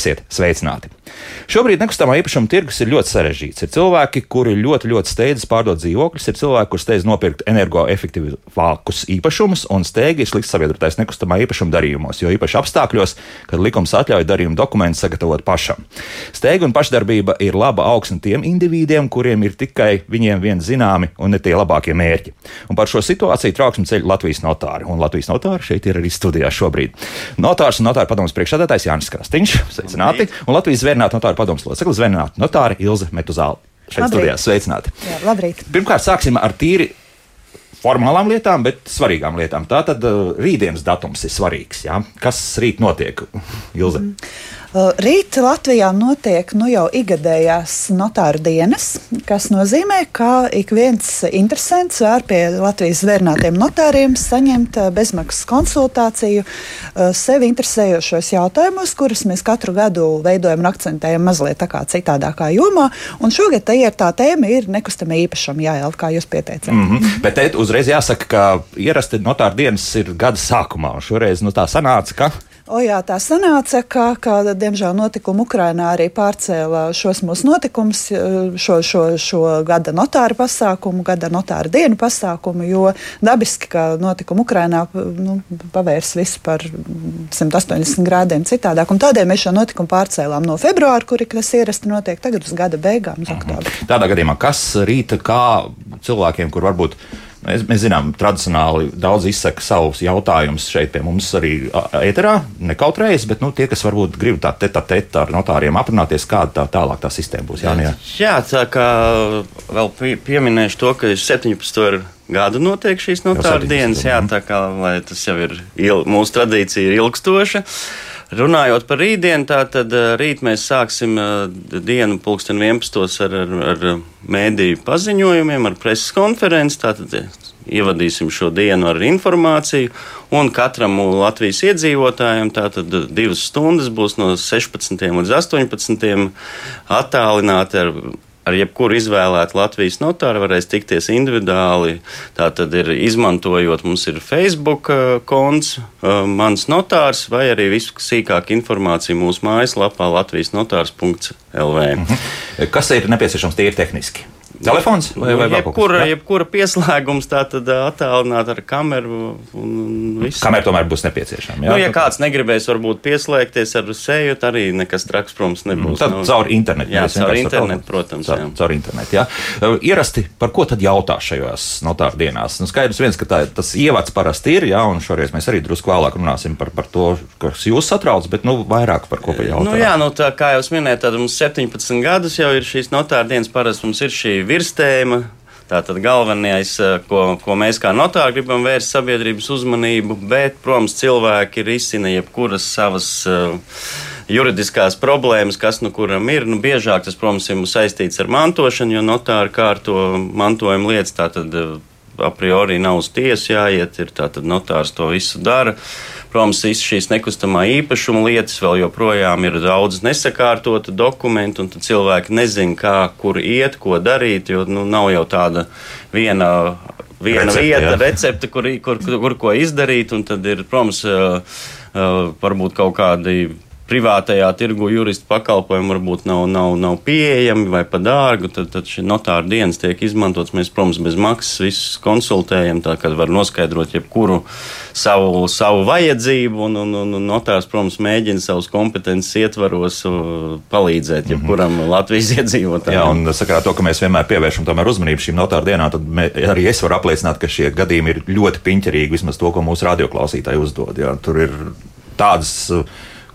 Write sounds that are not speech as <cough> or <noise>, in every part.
Esiet sveicināti! Šobrīd nekustamā īpašuma tirgus ir ļoti sarežģīts. Ir cilvēki, kuri ļoti, ļoti steidzas pārdot dzīvokļus, ir cilvēki, kuriem steidz nopirkt energoefektīvākus īpašumus, un steigi ir slikts sabiedrotais nekustamā īpašuma darījumos, jo īpaši apstākļos, kad likums atļauj darījumu dokumentu sagatavot pašam. Steiga un pašdarbība ir laba augsne tiem individiem, kuriem ir tikai viņiem vien zināmi un ne tie labākie mērķi. Un par šo situāciju trauksmi ceļ Latvijas notāri, un Latvijas notāri šeit ir arī studijā šobrīd. Notārs un notāra padomus priekšsēdētājs Jānis Krastīņš, sveicināti, un Latvijas zvērnāta notāra padomus loceklis zvērnāta notāra Ilze Metuzāla. Šeit Labrīt. studijā sveicināti. Jā, labrīt. Pirmkārt, sāksim ar tīri formālām lietām, bet svarīgām lietām. Tātad uh, rītdienas datums ir svarīgs. Jā? Kas rīt notiek? Ilze. Uh, Rīt Latvijā notiek nu jau ikgadējās notāru dienas, kas nozīmē, ka ik viens interesants var pie Latvijas zvērnātiem notāriem saņemt uh, bezmaksas konsultāciju uh, sevi interesējošos jautājumus, kurus mēs katru gadu veidojam un akcentējam mazliet tā kā citādākā jomā. Un šogad tā ir tā tēma ir nekustamā īpašuma jāielp, kā jūs pieteicāt. Mm -hmm. Bet te uzreiz jāsaka, ka ierasti notāra dienas ir gada sākumā. un Šoreiz nu, tā sanāca, ka O jā, tā sanāca, ka, ka diemžēl notikumi Ukrainā arī pārcēla šos mūsu notikumus, šo, šo, šo gada notāra pasākumu, gada notāra dienu pasākumu, jo dabiski, ka notikumi Ukrainā nu, pavērs visu par 180 grādiem citādāk. Un tādēļ mēs šo notikumu pārcēlām no februāra, kuri tas ierasti notiek tagad uz gada beigām, uz oktobra. tādā gadījumā, kas rīta kā cilvēkiem, kur varbūt. Mēs, mēs zinām, tradicionāli daudz izsaka savus jautājumus šeit pie mums arī ēterā, nekautrējas, bet nu, tie, kas varbūt grib tā teta teta ar notāriem aprunāties, kāda tā tālāk tā sistēma būs. Jā, jā. Jā, tā kā vēl pie, pieminēšu to, ka 17. gadu notiek šīs notāra 17. dienas, jā, tā kā tas jau ir il, mūsu tradīcija, ir ilgstoša. Runājot par rītdienu, tad rīt mēs sāksim dienu pulksten 11. ar, ar, ar mēdīju paziņojumiem, ar preses konferenci. Tātad ievadīsim šo dienu ar informāciju, un katram Latvijas iedzīvotājam tātad divas stundas būs no 16. līdz 18. attālināti ar ar jebkuru izvēlētu Latvijas notāru varēs tikties individuāli. Tā tad ir izmantojot, mums ir Facebook uh, konts, uh, mans notārs, vai arī visu sīkāku informāciju mūsu mājaslapā latvijas notārs.lv. Mhm. Kas ir nepieciešams tīri tehniski? Telefons vai, vai jebkura, Jā? jebkura pieslēgums tā tad attālināt ar kameru. Kamēr tomēr būs nepieciešama. Nu, ja kāds negribēs varbūt pieslēgties ar seju, tad arī nekas traks, protams, nebūs. Tad Nu, caur internetu. Jā, caur internetu, protams, Caur, jā. caur internetu, jā. Uh, Ierasti par ko tad jautā šajās notāra dienās? Nu, skaidrs viens, ka tā, tas ievads parasti ir, jā, un šoreiz mēs arī drusku vēlāk runāsim par, par to, kas jūs satrauc, bet nu, vairāk par ko pa jautā. Nu, jā, nu, tā kā jau minēju, tad mums 17 gadus jau ir šīs notāra dienas. Parasti mums ir šī virstēma. Tātad galvenais, eh, ko, ko mēs kā notāri gribam vērst sabiedrības uzmanību, bet, protams, cilvēki risina jebkuras savas uh, juridiskās problēmas, kas nu kuram ir. Nu, biežāk tas, protams, ir saistīts ar mantošanu, jo notāri kārto mantojuma lietas. Tātad, uh, a priori nav uz tiesu jāiet, ir tātad notārs to visu dara. Protams, visas šīs nekustamā īpašuma lietas vēl joprojām ir daudz nesakārtotu dokumentu, un cilvēki nezina, kā, kur iet, ko darīt, jo nu, nav jau tāda viena. Viena Recepte, vieta, jā. recepte, kur, kur, kur, kur ko izdarīt, un tad ir, protams, uh, uh, varbūt kaut kādi privātajā tirgu juristu pakalpojumi varbūt nav, nav, nav pieejami vai par dārgu, tad, tad šī notāra dienas tiek izmantots. Mēs, protams, bez maksas visus konsultējam, tā kā var noskaidrot jebkuru savu, savu vajadzību, un, un, un, notārs, protams, mēģina savus kompetences ietvaros uh, palīdzēt jebkuram Latvijas <laughs> iedzīvotājam. Jā, un sakarā ar to, ka mēs vienmēr pievēršam tomēr uzmanību šīm notāra dienām, tad mē, arī es varu apliecināt, ka šie gadījumi ir ļoti piņķerīgi, vismaz to, ko mūsu radioklausītāji uzdod. Jā. Tur ir tādas uh,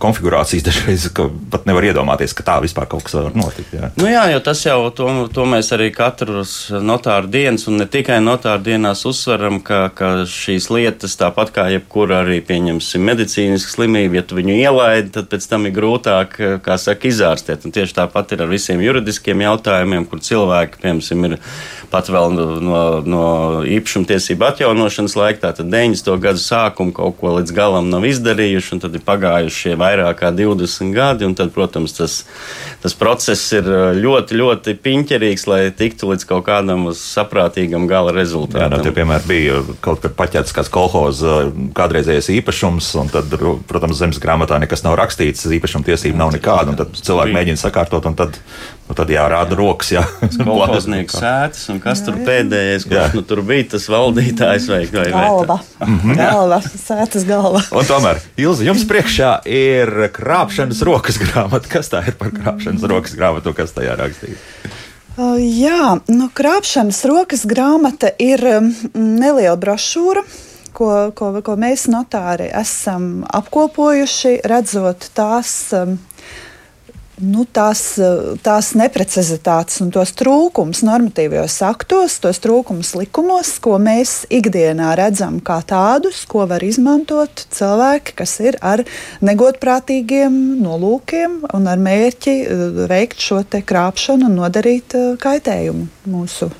konfigurācijas dažreiz, pat nevar iedomāties, ka tā vispār kaut kas var notikt. Jā. Nu jā, jo tas jau to, to mēs arī katrs notāru dienas, un ne tikai notāru dienās uzsveram, ka, ka šīs lietas, tāpat kā jebkura arī pieņemsim medicīniska slimība, ja tu viņu ielaidi, tad pēc tam ir grūtāk, kā saka, izārstēt. Un tieši tāpat ir ar visiem juridiskiem jautājumiem, kur cilvēki, piemēram, ir pat vēl no, no, īpašumtiesību atjaunošanas laika, tātad 90. gadu sākuma kaut ko līdz galam nav izdarījuši, un tad ir pagājušie vairāk kā 20 gadi, un tad, protams, tas, tas process ir ļoti, ļoti piņķerīgs, lai tiktu līdz kaut kādam saprātīgam gala rezultātam. Jā, nu, tie, piemēram, bija kaut kad paķēts kāds kolhoza kādreizējais īpašums, un tad, protams, zemes grāmatā nekas nav rakstīts, īpašumtiesība nav nekāda, un tad cilvēki mēģina sakārtot, un tad Nu, tad jārāda rokas. Jā, <laughs> kolhoznieks sēdes, un kas jā, tur pēdējais, kurš nu, tur bija tas valdītājs vai, vai galva. Mhm. <laughs> galva, sēdes galva. Un tomēr, Ilzi, jums priekšā ir krāpšanas rokas grāmata. Kas tā ir par krāpšanas rokas grāmatu, kas tajā rakstīts? Uh, jā, nu, krāpšanas rokas grāmata ir um, neliela brošūra. Ko, ko, ko mēs notāri esam apkopojuši, redzot tās um, nu, tās, tās neprecizitātes un tos trūkumus normatīvajos aktos, tos trūkumus likumos, ko mēs ikdienā redzam kā tādus, ko var izmantot cilvēki, kas ir ar negodprātīgiem nolūkiem un ar mērķi eh, veikt šo krāpšanu un nodarīt eh, kaitējumu mūsu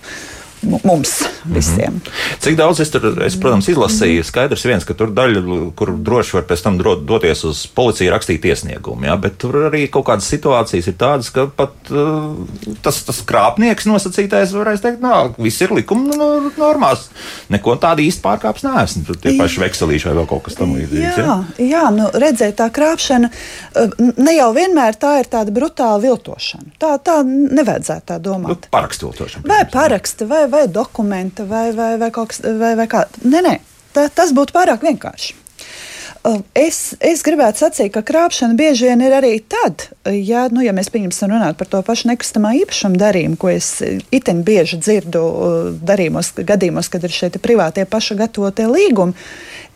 mums visiem. Mm -hmm. Cik daudz es tur, es, protams, izlasīju, skaidrs viens, ka tur daļa, kur droši var pēc tam doties uz policiju rakstīt iesniegumu, ja, bet tur arī kaut kādas situācijas ir tādas, ka pat uh, tas, tas krāpnieks nosacītais varēs teikt, nā, viss ir likuma normās, neko tādu īsti pārkāps neesmu. Tur tie paši vekselīši vai vēl kaut kas tam līdzīgs. Jā, ja? jā nu, redzēt, tā krāpšana uh, ne jau vienmēr tā ir tāda brutāla viltošana. Tā, tā nevajadzētu tā domāt. Nu, parakstu viltošana. Vai paraksta, vai, vai dokumenta, vai, vai, vai kaut kas vai, vai kā. Nē, nē, tā, tas būtu pārāk vienkārši. Uh, es, es gribētu sacīt, ka krāpšana bieži vien ir arī tad, ja, nu, ja mēs pieņemsim runāt par to pašu nekustamā īpašuma darījumu, ko es itin bieži dzirdu uh, darījumos, gadījumos, kad ir šie privātie paša gatavotie līgumi.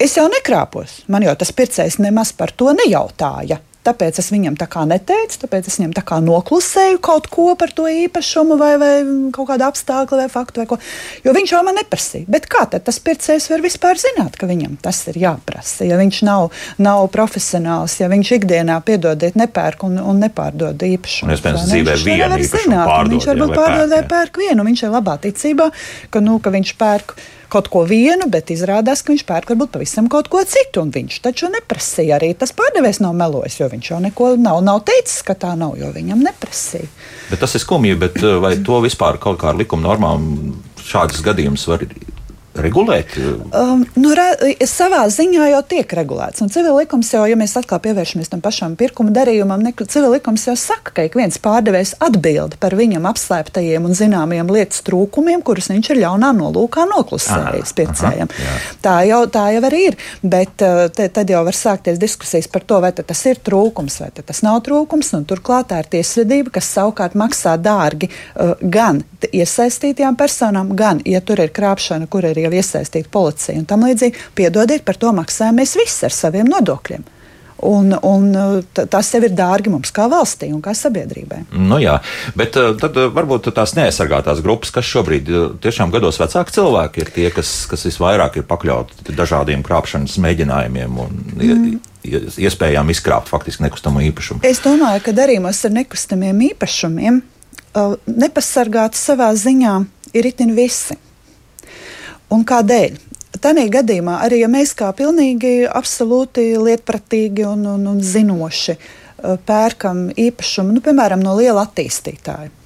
Es jau nekrāpos. Man jau tas pircējs nemaz par to nejautāja. Tāpēc es viņam tā kā neteicu, tāpēc es viņam tā kā noklusēju kaut ko par to īpašumu, vai, vai kaut kādu apstākļu, vai faktu, vai ko. Jo viņš jau man neprasīja. Bet kā tad tas pircējs var vispār zināt, ka viņam tas ir jāprasa? Ja viņš nav, nav profesionāls, ja viņš ikdienā piedodiet, nepērk un, un nepārdod īpašumu. Iespējams, dzīvē vienu īpašumu pārdod. Viņš varbūt pārdod vai pērk vienu. Viņš ir labā ticībā, ka, nu, ka viņš pērk kaut ko vienu, bet izrādās, ka viņš pērk varbūt pavisam kaut ko citu. Viņš taču neprasīja arī. Tas pārdevējs nav melojis, jo viņš jau neko nav, nav teicis, ka tā nav, jo viņam neprasīja. Bet tas ir skumji, bet eh, vai to vispār kaut kā ar likuma normām šādas gadījumus var regulēt? Um, nu, re, savā ziņā jau tiek regulēts. Civil likums jau, ja mēs atkal pievēršamies tam pašam pirkuma darījumam, ne, civil likums jau saka, ka ik viens pārdevējs atbild par viņam apslēptajiem un zināmiem lietas trūkumiem, kurus viņš ir ļaunā nolūkā noklusējis pircējiem. Tā jau, tā jau arī ir. Bet uh, te, tad jau var sākties diskusijas par to, vai tas ir trūkums vai tas nav trūkums. Turklāt tā ir tiesvedība, kas savukārt maksā dārgi uh, gan iesaistītajām personām, gan, ja tur ir krāpšana, kur ir jau iesaistīta policija un tam līdzīgi, piedodiet, par to maksājam mēs visi ar saviem nodokļiem. Un, un tas jau ir dārgi mums kā valstī un kā sabiedrībai. Nu jā, bet tad varbūt tās neaizsargātās grupas, kas šobrīd tiešām gados vecāki cilvēki, ir tie, kas, kas visvairāk ir pakļauti dažādiem krāpšanas mēģinājumiem un mm. iespējām izkrāpt faktiski nekustamo īpašumu. Es domāju, ka darījumos ar nekustamiem īpašumiem nepasargāti savā ziņā ir itin visi. Un kādēļ? Tādā gadījumā arī ja mēs kā pilnīgi absolūti lietpratīgi un, un, un zinoši pērkam īpašumu, nu, piemēram, no liela attīstītāja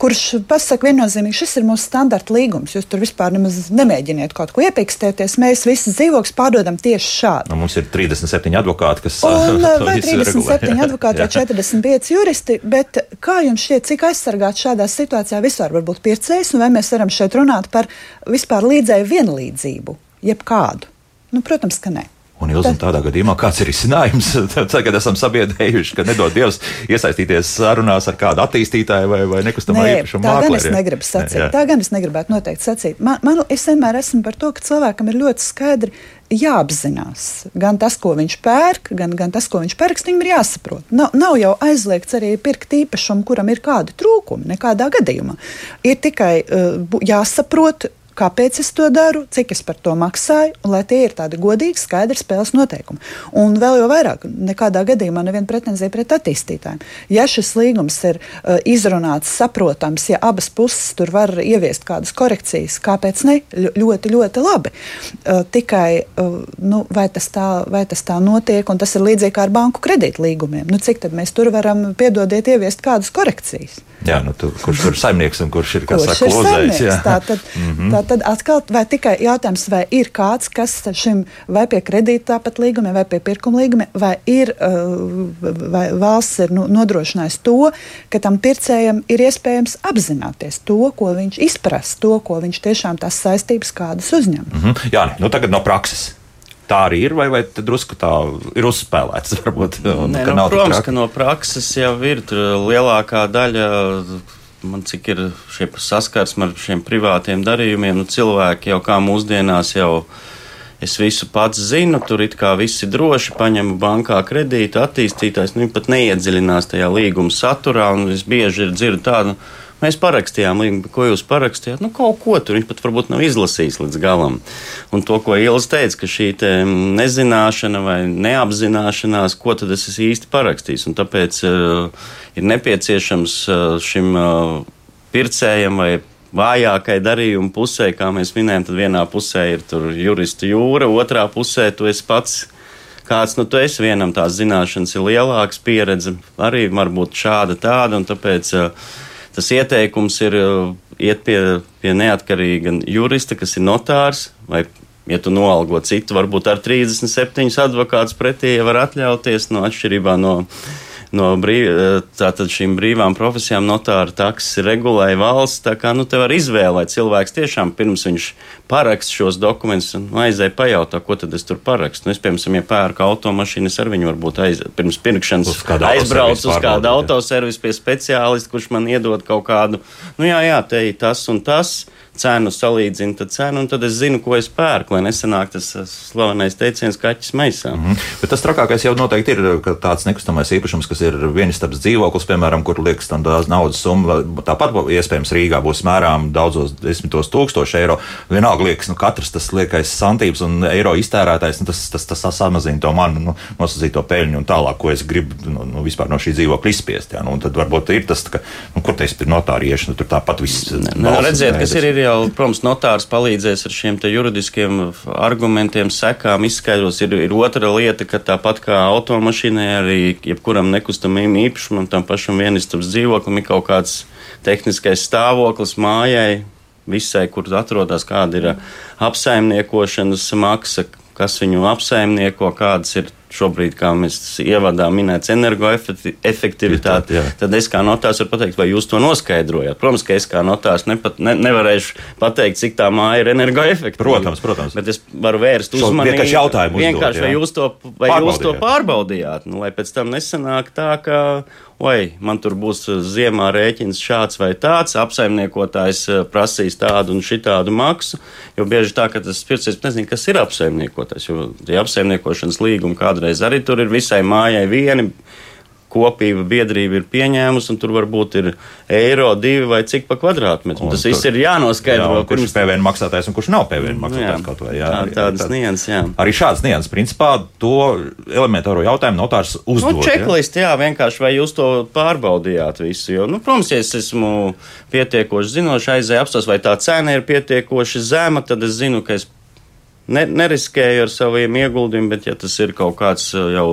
kurš pasaka viennozīmīgi, šis ir mūsu standarta līgums. Jūs tur vispār nemaz nemēģiniet kaut ko iepikstēties. Mēs visi dzīvokļus pārdodam tieši šādi. Nu, mums ir 37 advokāti, kas un, <laughs> vai 37 advokāti vai 45 juristi, bet kā jums šķiet, cik aizsargāt šādā situācijā vispār var būt pircējs, un vai mēs varam šeit runāt par vispār līdzēju vienlīdzību, jebkādu? Nu, protams, ka nē. Un zināt, tādā gadījumā, kāds ir risinājums? <laughs> Tagad esam sabiedrējuši, ka nedod Dievs iesaistīties sarunās ar kādu attīstītāju vai, vai nekustamā īpašuma mākslinieku. Tā gan es negribu sacīt. Ne, jā. tā gan es negribētu noteikti sacīt. Man, man, es vienmēr esmu par to, ka cilvēkam ir ļoti skaidri jāapzinās. Gan tas, ko viņš pērk, gan, gan tas, ko viņš pērks, viņam ir jāsaprot. Nav, nav jau aizliegts arī pirkt īpašumu, kuram ir kādi trūkumi, nekādā gadījumā. Ir tikai uh, jāsaprot, kāpēc es to daru, cik es par to maksāju, un lai tie ir tādi godīgi, skaidri spēles noteikumi. Un vēl jau vairāk, nekādā gadījumā neviena pretenzija pret attīstītājiem. Ja šis līgums ir uh, izrunāts, saprotams, ja abas puses tur var ieviest kādas korekcijas, kāpēc ne? Ļoti, ļoti labi. Uh, tikai uh, nu, vai, tas tā, vai tas tā notiek, un tas ir līdzīgi kā ar banku kredītlīgumiem. Nu, cik tad mēs tur varam, piedodiet, ieviest kādas korekcijas? Jā, nu, tu, kurš tur ir saimnieks un kurš ir, kurš saka, lozējs, tā tad, mm -hmm. tā tad atkal, vai tikai jautājums, vai ir kāds, kas šim vai pie kredīta tāpat līgumiem, vai pie pirkuma līgumiem, vai ir, uh, vai valsts ir nu, nodrošinājusi to, ka tam pircējam ir iespējams apzināties to, ko viņš izprast, to, ko viņš tiešām tās saistības kādas uzņem. Mm -hmm. Jā, nu tagad no prakses tā arī ir, vai, vai drusku tā ir uzspēlēts? <laughs> Varbūt, un, Nē, nu, protams, ka no prakses jau ir lielākā daļa. Man cik ir šie saskarsme ar šiem privātiem darījumiem, nu cilvēki jau kā mūsdienās jau es visu pats zinu, tur it kā viss ir droši, paņemu bankā kredītu, attīstītājs, nu pat neiedziļinās tajā līguma saturā, un es bieži dzirdu tādu, nu, Mēs parakstījām ko jūs parakstījāt. Nu, kaut ko tur viņš pat varbūt nav izlasījis līdz galam. Un to, ko Ielas teica, ka šī te nezināšana vai neapzināšanās, ko tad es īsti parakstījis. Un tāpēc uh, ir nepieciešams uh, šim uh, pircējam vai vājākai darījuma pusē, kā mēs minējām, tad vienā pusē ir jurista jūra, otrā pusē tu esi pats kāds nu, tu esi. Vienam tās zināšanas ir lielākas, pieredze arī varbūt šāda, tāda. Tāpēc uh, Tas ieteikums ir uh, iet pie, pie neatkarīga jurista, kas ir notārs, vai, ja tu noalgo citu, varbūt ar 37 advokātus pretī var atļauties no atšķirībā no no brīv, tātad šīm brīvām profesijām notāra takses regulēja valsts. Tā kā nu, te var izvēlēt cilvēks tiešām pirms viņš parakst šos dokumentus un aizēja pajautā, ko tad es tur parakstu. Nu, es, piemēram, ja pērku automašīnu, es ar viņu varbūt aiz, pirms pirkšanas aizbraucu uz kādu autoservisu pie speciālista, kurš man iedod kaut kādu, nu jā, jā, te ir tas un tas cenu salīdzinu, tad cenu, un tad es zinu, ko es pērku, lai nesanāk tas slavenais teiciens kaķis maisā. Mm -hmm. Bet tas trakākais jau noteikti ir tāds nekustamais īpašums, kas ir vienistabs dzīvoklis, piemēram, kur liekas tam naudas summa. Tāpat iespējams Rīgā būs mērām daudzos desmitos tūkstoši eiro. Vienalga liekas, nu katrs tas liekais santības un eiro iztērētājs, nu, tas, tas, tas, tas samazina to manu nu, nosacīto peļņu un tālāk, ko es gribu nu, nu, vispār no šī dzīvokļa izspiest. Jā, nu, tad varbūt ir tas, ka, nu, kur te es pie notāra iešu, nu, tur tāpat viss. Nu, redziet, kas ir, ir jau, protams, notārs palīdzēs ar šiem juridiskiem argumentiem, sekām izskaidros. Ir, ir otra lieta, ka tāpat kā automašīnai, arī jebkuram nekustamajam īpašumam, tam pašam vienistabas dzīvoklim ir kaut kāds tehniskais stāvoklis mājai, visai, kur atrodas, kāda ir apsaimniekošanas maksa, kas viņu apsaimnieko, kādas ir šobrīd, kā mēs ievadā minēts, energoefektivitāte, tad es kā notārs varu pateikt, vai jūs to noskaidrojat. Protams, ka es kā notārs nepat, ne, nevarēšu pateikt, cik tā māja ir energoefektīva. Protams, protams. Bet es varu vērst uzmanību. Vienkārši jautājumu. Vienkārši, uzdot, vai jūs to, vai jūs to pārbaudījāt, nu, lai pēc tam nesanāk tā, ka oi, man tur būs uh, ziemā rēķins šāds vai tāds, apsaimniekotājs uh, prasīs tādu un šitādu maksu. Jo bieži tā, ka tas pircējs nezina, kas ir apsaimniekotājs, jo tie apsaimniekošanas līgumi kādreiz arī tur ir visai mājai vieni kopība, biedrība ir pieņēmusi, un tur varbūt ir eiro, divi vai cik pa kvadrātmetru. Tas viss ir jānoskaidro. Jā, kurš ir PVN maksātājs un kurš nav PVN maksātājs jā, kaut vai. Jā, tā, tādas nianses, jā. Arī šādas nianses, principā, to elementāro jautājumu notārs uzdod. Nu, čeklist, jā, vienkārši vai jūs to pārbaudījāt visu, jo, nu, protams, ja es esmu pietiekoši zinošs, aizēju apstāst, vai tā cena ir pietiekoši zema, tad es zinu, ka es ne, neriskēju ar saviem ieguldījumiem, bet ja tas ir kaut kāds jau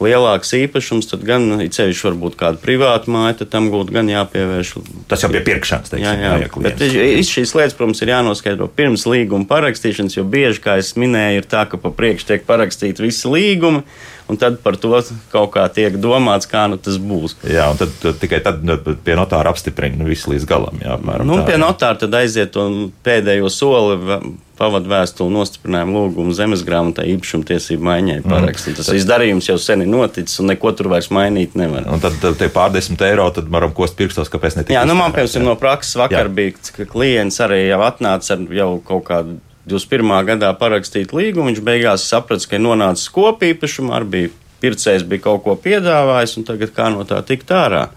lielāks īpašums, tad gan ceļš var būt kāda privāta māja, tad tam būtu gan jāpievērš. Tas jau pie pirkšanas, teiksim, jā, jā. jā Bet šīs lietas, protams, ir jānoskaidro pirms līguma parakstīšanas, jo bieži, kā es minēju, ir tā, ka pa priekšu tiek parakstīti visi līgumi un tad par to kaut kā tiek domāts, kā nu tas būs. Jā, un tad, tad tikai tad nu, pie notāra apstiprina nu, visu līdz galam. Jā, apmēram, nu, tā, pie notāra tad aiziet un pēdējo soli pavadu vēstuli nostiprinājumu lūgumu zemes grāmatā īpašuma tiesību maiņai mm. parakstīt. Tas viss darījums jau sen ir noticis, un neko tur vairs mainīt nevar. Un tad, tad te pārdesmit eiro, tad varam kost pirkstos, kāpēc ne tikai. Jā, nu man, piemēram, no prakses vakar jā. bija, ka klients arī jau atnāca ar jau kaut kādu 21. gadā parakstīt līgumu, viņš beigās saprata, ka ir nonācis kopīpašumā, arī pircējs bija kaut ko piedāvājis, un tagad kā no tā tikt ārā.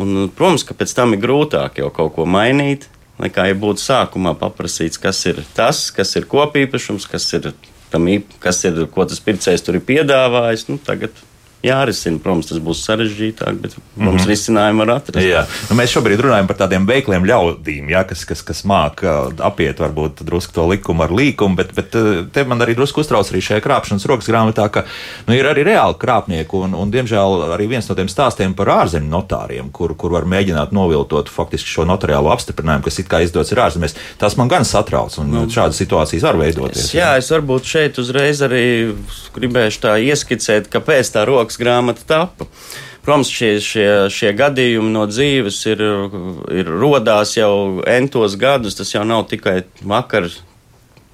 Un, protams, ka pēc tam ir grūtāk jau kaut ko mainīt, nekā ja būtu sākumā paprasīts, kas ir tas, kas ir kopīpašums, kas ir, tam, kas ir ko tas pircējs tur ir piedāvājis. Nu, tagad jārisina. Protams, tas būs sarežģītāk, bet mums mm -hmm. risinājumu var atrast. Jā. Nu, mēs šobrīd runājam par tādiem veikliem ļaudīm, jā, kas, kas, kas māca apiet varbūt drusku to likumu ar līkumu, bet, bet te man arī drusku uztrauc arī šajā krāpšanas rokas grāmatā, ka nu, ir arī reāli krāpnieki, un, un diemžēl arī viens no tiem stāstiem par ārzemju notāriem, kur, kur var mēģināt noviltot faktiski šo notariālo apstiprinājumu, kas it kā izdots ir ārzemēs. Tas man gan satrauc, un nu, šādas situācijas var veidoties. Jā, jā, es varbūt šeit uzreiz arī gribēšu tā ieskicēt, kāpēc tā rokas rokas grāmata tapa. Protams, šie, šie, šie gadījumi no dzīves ir, ir rodās jau entos gadus. Tas jau nav tikai vakar,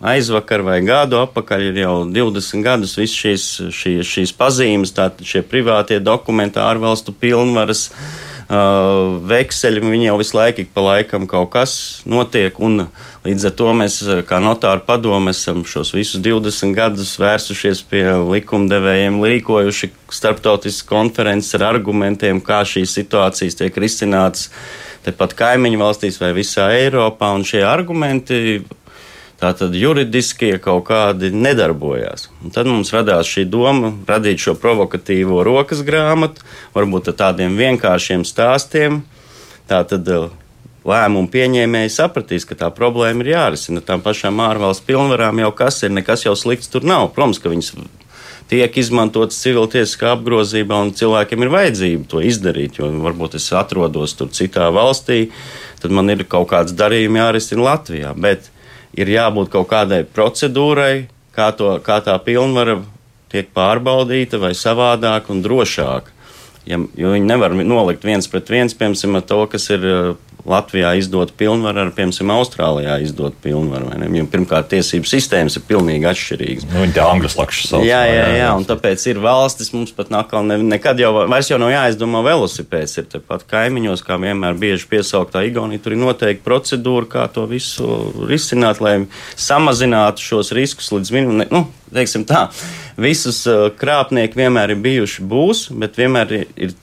aizvakar vai gadu atpakaļ, ir jau 20 gadus visas šīs, šīs, šīs pazīmes, tātad šie privātie dokumenti, ārvalstu pilnvaras. Uh, vekseļi, viņi jau visu laiku, pa laikam kaut kas notiek, un līdz ar to mēs, kā notāru padomu, esam šos visus 20 gadus vērsušies pie likumdevējiem, rīkojuši starptautiskas konferences ar argumentiem, kā šīs situācijas tiek risinātas tepat kaimiņu valstīs vai visā Eiropā, un šie argumenti Tātad juridiskie kaut kādi nedarbojās. Un tad mums radās šī doma radīt šo provokatīvo rokas grāmatu, varbūt ar tādiem vienkāršiem stāstiem. Tātad eh, lēmumu pieņēmēji sapratīs, ka tā problēma ir jārisina. Tām pašām ārvalstu pilnvarām jau kas ir, nekas jau slikts tur nav. Protams, ka viņas tiek izmantotas civiltiesiskā apgrozībā, un cilvēkiem ir vajadzība to izdarīt. Jo varbūt es atrodos tur citā valstī, tad man ir kaut kāds darījums jārisina Latvijā. Bet ir jābūt kaut kādai procedūrai, kā, to, kā tā pilnvara tiek pārbaudīta vai savādāk un drošāk. Ja, jo viņi nevar nolikt viens pret viens, piemēram, to, kas ir Latvijā izdot pilnvaru ar, piemēram, Austrālijā izdot pilnvaru. Pirmkārt, tiesību sistēmas ir pilnīgi atšķirīgas. Nu, viņi tā angļu slakšas sauc. Jā, jā, jā, un tāpēc ir valstis, mums pat nakal ne, nekad jau, vairs jau nav jāizdomā velosipēds, ir tepat kaimiņos, kā vienmēr bieži piesauktā Igaunija, tur ir noteikti procedūra, kā to visu risināt, lai samazinātu šos riskus līdz minimumam. Nu, teiksim tā, visus uh, krāpnieki vienmēr ir bijuši, būs, bet vienmēr ir, ir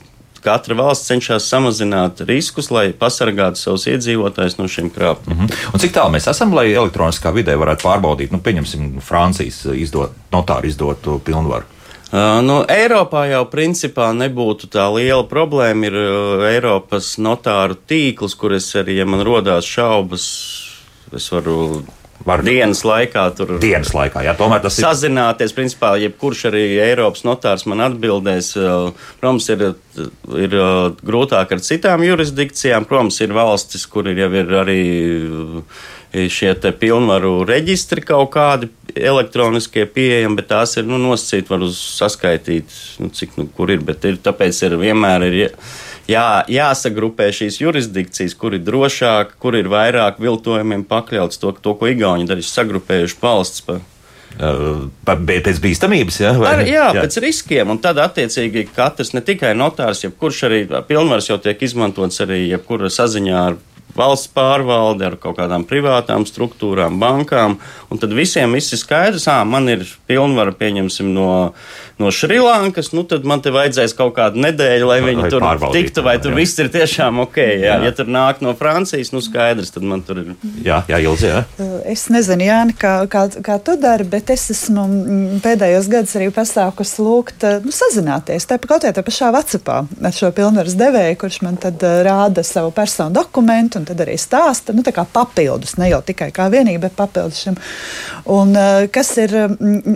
katra valsts cenšas samazināt riskus, lai pasargātu savus iedzīvotājus no šiem krāpumiem. Mm -hmm. Un cik tālu mēs esam, lai elektroniskā vidē varētu pārbaudīt, nu, pieņemsim, Francijas izdot, notāru izdotu pilnvaru? Uh, nu, Eiropā jau principā nebūtu tā liela problēma. Ir uh, Eiropas notāru tīkls, kur es arī, ja man rodās šaubas, es varu var dienas laikā tur dienas laikā. Jā, tomēr tas ir sazināties. Principā, jebkurš arī Eiropas notārs man atbildēs. Protams, ir, ir grūtāk ar citām jurisdikcijām. Protams, ir valstis, kur ir jau ir arī šie pilnvaru reģistri kaut kādi elektroniskie pieejami, bet tās ir nu, nosacīti, var saskaitīt, nu, cik nu, kur ir. Bet ir, tāpēc ir vienmēr ir jā, jāsagrupē šīs jurisdikcijas, kur ir drošāk, kur ir vairāk viltojumiem pakļauts to, to ko Igauni darīs, sagrupējuši valsts. Pa, pēc bīstamības, ja? Vai? Ar, jā, jā, pēc riskiem. Un tad, attiecīgi, katrs, ne tikai notārs, jebkurš arī pilnvars jau tiek izmantots arī jebkura saziņā ar valsts pārvalde, ar kaut kādām privātām struktūrām, bankām. Un tad visiem viss ir skaidrs, ah, man ir pilnvara, pieņemsim, no, no Šrilankas, nu tad man te vajadzēs kaut kādu nedēļu, lai viņi lai tur tiktu, vai tur jā. viss ir tiešām ok. Jā. Jā. Ja tur nāk no Francijas, nu skaidrs, tad man tur ir. Jā, jā Ilzi, jā. Es nezinu, Jāni, kā, kā, kā tu dari, bet es esmu mm, pēdējos gadus arī pasākusi lūgt nu, sazināties. Tā kaut kādā pašā Vācijā ar šo pilnvaras devēju, kurš man tad rāda savu personu dokumentu un tad arī stāsta nu, papildus, ne jau tikai kā vienība, bet papildus šim. Un, kas ir,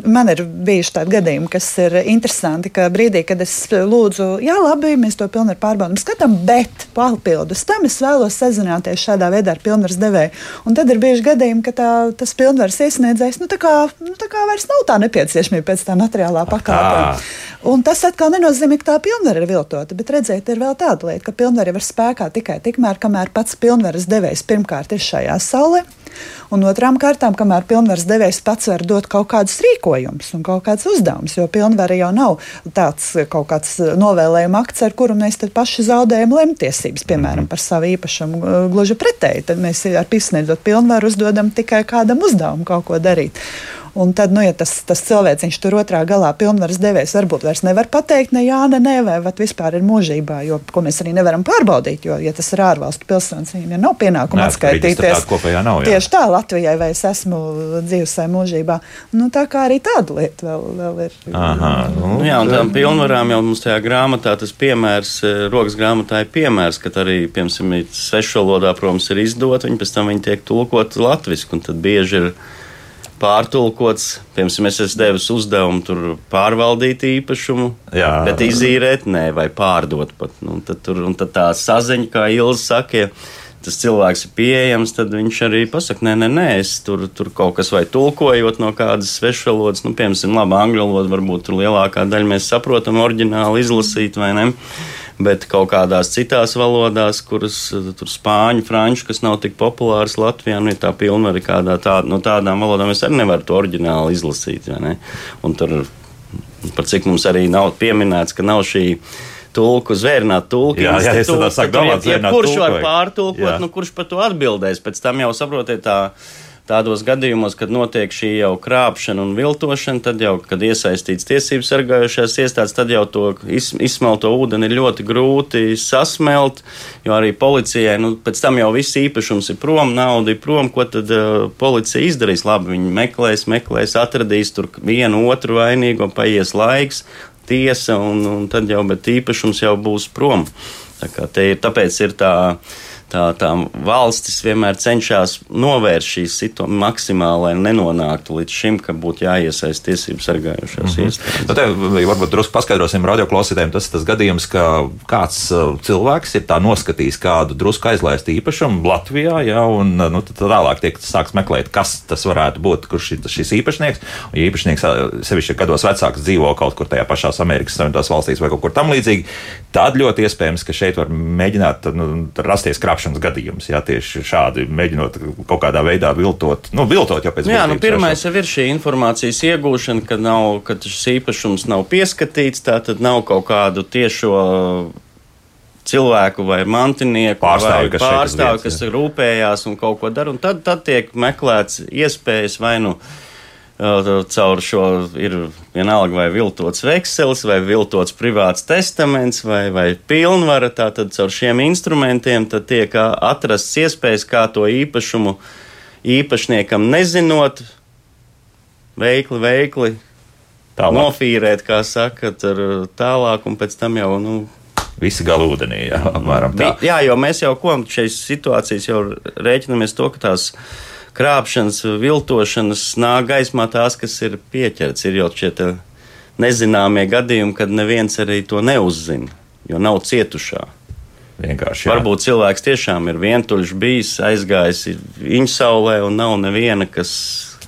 man ir bijuši tādi gadījumi, kas ir interesanti, ka brīdī, kad es lūdzu, jā, labi, mēs to pilnvaru pārbaudām, skatām, bet papildus tam es vēlos sazināties šādā veidā ar pilnvaras devēju. Un tad ir bieži gadījumi, ka tā, tas pilnvaras iesniedzējs, nu tā kā, nu, tā kā vairs nav tā nepieciešamība pēc tā materiālā pakāpē. Un tas atkal nenozīmē, ka tā pilnvara ir viltota, bet redzēt, ir vēl tāda lieta, ka pilnvara ir spēkā tikai tikmēr, kamēr pats pilnvaras devējs pirmkārt ir šajā saulē. Un otrām kārtām, kamēr pilnvaras devējs pats var dot kaut kādus rīkojumus un kaut kādus uzdevumus, jo pilnvara jau nav tāds kaut kāds novēlējuma akts, ar kuru mēs paši zaudējam lemtiesības, piemēram, par savu īpašumu. Gluži pretēji, tad mēs ar pisniedzot pilnvaru uzdodam tikai kādam uzdevumu kaut ko darīt. Un tad, nu, ja tas, tas cilvēks tur otrā galā pilnvaras devējs varbūt vairs nevar pateikt ne jā, ne nē, vai vispār ir mūžībā, jo, ko mēs arī nevaram pārbaudīt, jo, ja tas ir ārvalstu pilsonis, viņiem ir nav pienākuma atskaitīties. Nav, jā. Tieši tā Latvijai, vai es esmu dzīvesai mūžībā. Nu, tā kā arī tāda lieta vēl, vēl ir. Aha, nu, nu, jā, un tām pilnvarām jau mums tajā grāmatā tas piemērs, eh, rokas grāmatā ir piemērs, ka arī, piemēram, svešvalodā, protams, ir izdot, viņi pēc tam viņi tiek tulkot latviski, un tad bieži ir pārtulkots. Piemēram, es esmu devis uzdevumu tur pārvaldīt īpašumu, Jā. bet izīrēt, nē, vai pārdot pat. Nu, tad, tur, tad tā saziņa, kā Ilza saka, ja tas cilvēks ir pieejams, tad viņš arī pasakā, nē, nē, nē, es tur, tur kaut kas vai tulkojot no kādas svešvalodas, nu, piemēram, labi, angļu valoda, varbūt tur lielākā daļa mēs saprotam oriģināli izlasīt vai ne bet kaut kādās citās valodās, kuras tur spāņu, franču, kas nav tik populāras Latvijā, nu, ir tā pilnvari kādā tā, no tādām valodām, es arī nevaru to oriģināli izlasīt. Un tur, par cik mums arī nav pieminēts, ka nav šī tulku, zvērnāt tulku. Jā, jā, es tādā saku, domāt, ja, kurš var pārtulkot, nu, kurš par to atbildēs. Pēc tam jau saprotiet tā Tādos gadījumos, kad notiek šī jau krāpšana un viltošana, tad jau, kad iesaistīts tiesību sargājušās iestādes, tad jau to izsmelto ūdeni ir ļoti grūti sasmelt, jo arī policijai, nu, pēc tam jau viss īpašums ir prom, nauda ir prom, ko tad uh, policija izdarīs? Labi, viņi meklēs, meklēs, atradīs tur vienu otru vainīgo, paies laiks, tiesa, un, un tad jau, bet īpašums jau būs prom. Tā kā te ir, tāpēc ir tā tā, tā valstis vienmēr cenšas novērst šīs situācijas maksimāli, lai nenonāktu līdz šim, ka būtu jāiesaist tiesību sargājušās mm -hmm. iestādes. Nu, te, varbūt drusku paskaidrosim radioklausītājiem, tas ir tas gadījums, ka kāds uh, cilvēks ir tā noskatījis kādu drusku aizlaistu īpašumu Latvijā, ja, un nu, tad tālāk tiek sāks meklēt, kas tas varētu būt, kurš ir šis īpašnieks. Un, ja īpašnieks uh, sevišķi gados vecāks dzīvo kaut kur tajā pašās Amerikas Savienotās valstīs vai kaut kur tam līdzīgi, tad ļoti iespējams, ka šeit var mēģināt nu, rasties krāpšanas krāpšanas gadījums. Jā, tieši šādi mēģinot kaut kādā veidā viltot, nu, viltot jau pēc tam. Jā, nu, pirmais jau ir šī informācijas iegūšana, ka, nav, ka šis īpašums nav pieskatīts, tā tad nav kaut kādu tiešo cilvēku vai mantinieku pārstāvi, vai kas, pārstāvi, kas rūpējās un kaut ko dara. Tad, tad tiek meklēts iespējas vai nu caur šo ir vienalga vai viltots veksels, vai viltots privāts testaments, vai, vai pilnvara. Tātad caur šiem instrumentiem tiek atrasts iespējas, kā to īpašumu īpašniekam nezinot, veikli, veikli tālāk. nofīrēt, kā saka, tālāk, un pēc tam jau. Nu, Visi gala ūdenī, jā, apmēram tā. Jā, jo mēs jau ko šīs situācijas jau rēķinamies to, ka tās ir krāpšanas, viltošanas nāk gaismā tās, kas ir pieķerts. Ir jau šie nezināmie gadījumi, kad neviens arī to neuzzina, jo nav cietušā. Vienkārši. Jā. Varbūt cilvēks tiešām ir vientuļš bijis, aizgājis viņa saulē un nav neviena, kas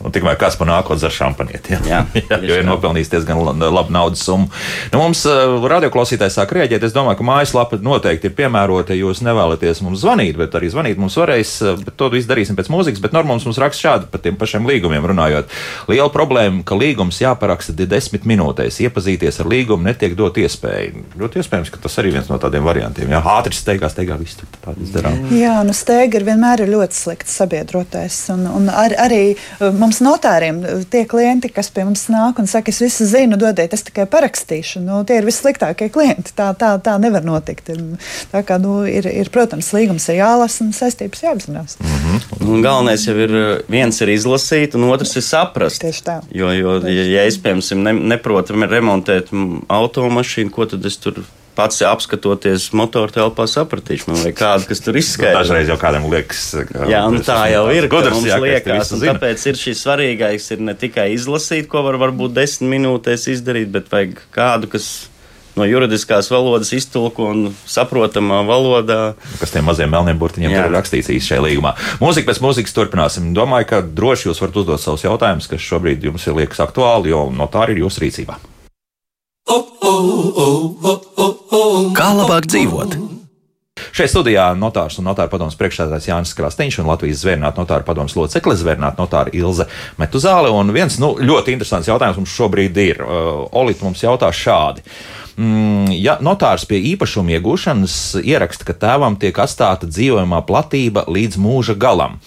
Un tikmēr kāds panākot ar šampanieti. Jā, jā, <laughs> jo ir nopelnījis diezgan labu naudas summu. Nu, mums uh, radioklausītājs sāk rēģēt. Es domāju, ka mājaslapa noteikti ir piemērota, jūs nevēlaties mums zvanīt, bet arī zvanīt mums varēs. Bet to visu darīsim pēc mūzikas. Bet Normons mums raksta šādi par tiem pašiem līgumiem runājot. Liela problēma, ka līgums jāparaksta desmit minūtēs. Iepazīties ar līgumu netiek dot iespēju. Ļoti iespējams, ka tas arī viens no tādiem variantiem. Jā, ātri steigā, steigā viss tur tādas darām. Jā, nu steiga ir vienmēr ir ļoti slikts sabiedrotais. Un, un ar, arī mums mums notāriem tie klienti, kas pie mums nāk un saka, es visu zinu, dodiet, es tikai parakstīšu. Nu, tie ir vissliktākie klienti. Tā, tā, tā nevar notikt. Tā kā, nu, ir, ir, protams, līgums ir jālasa un saistības jāapzinās. Mm -hmm. Un galvenais jau ir viens ir izlasīt, un otrs ir saprast. Tieši tā. Jo, jo ja, ja es, piemēram, ne, neprotu remontēt automašīnu, ko tad es tur pats apskatoties motoru telpā, sapratīšu, man vajag kādu, kas tur izskaidro. Nu, dažreiz jau kādam liekas, ka jā, nu, tā jau ir. Gudrs, mums jā, liekas, un tāpēc ir šis svarīgais ir ne tikai izlasīt, ko var varbūt desmit minūtēs izdarīt, bet vajag kādu, kas no juridiskās valodas iztulko un saprotamā valodā. Kas tiem maziem melniem burtiņiem ir rakstīts īsi šajā līgumā. Mūzika pēc mūzikas turpināsim. Domāju, ka droši jūs varat uzdot savus jautājumus, kas šobrīd jums ir liekas aktuāli, jo no tā ir jūsu rīcībā. Kā labāk dzīvot? Šeit studijā notārs un notāra padomus priekšsēdētājs Jānis Krastīņš un Latvijas zvērnāta notāra padomus locekle zvērnāta notāra Ilze Metuzāle. Un viens nu, ļoti interesants jautājums mums šobrīd ir. Uh, Olita mums jautā šādi. Mm, ja notārs pie īpašuma iegūšanas ieraksta, ka tēvam tiek atstāta dzīvojamā platība līdz mūža galam,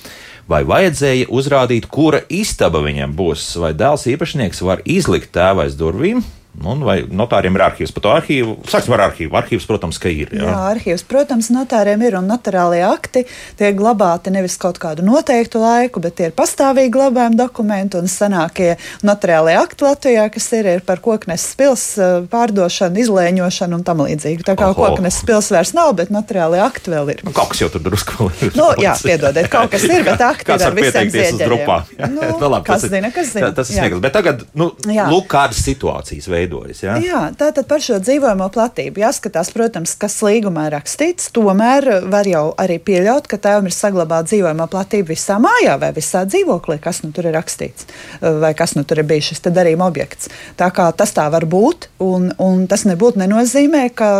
vai vajadzēja uzrādīt, kura istaba viņam būs, vai dēls īpašnieks var izlikt tēva aiz durvīm, Un vai notāriem ir arhīvs? Par to arhīvu sāksim ar arhīvu. Arhīvs, protams, ka ir. Jā, jā arhīvs, protams, notāriem ir un notārālie akti tiek glabāti nevis kaut kādu noteiktu laiku, bet tie ir pastāvīgi glabājumi dokumenti un senākie notārālie akti Latvijā, kas ir, ir par koknes pils eh, pārdošanu, izlēņošanu un tam līdzīgi. Tā kā Oho. koknes pils vairs nav, bet notārālie akti vēl ir. Nu, kaut kas jau tur drusku vēl ir. Nu, jā, piedodiet, kaut kas ir, bet akti ir ar visiem ziedeļiem. Nu, <laughs> no, kas zina, kas zina. Tas ir smieklis. Bet tagad, nu, jā. lūk, kādas situācijas veids veidojas. Ja? Jā, tātad par šo dzīvojamo platību jāskatās, protams, kas līgumā rakstīts. Tomēr var jau arī pieļaut, ka tēvam ir saglabāta dzīvojamā platība visā mājā vai visā dzīvoklī, kas nu tur ir rakstīts, vai kas nu tur ir bijis šis darījuma objekts. Tā kā tas tā var būt, un, un tas nebūtu nenozīmē, ka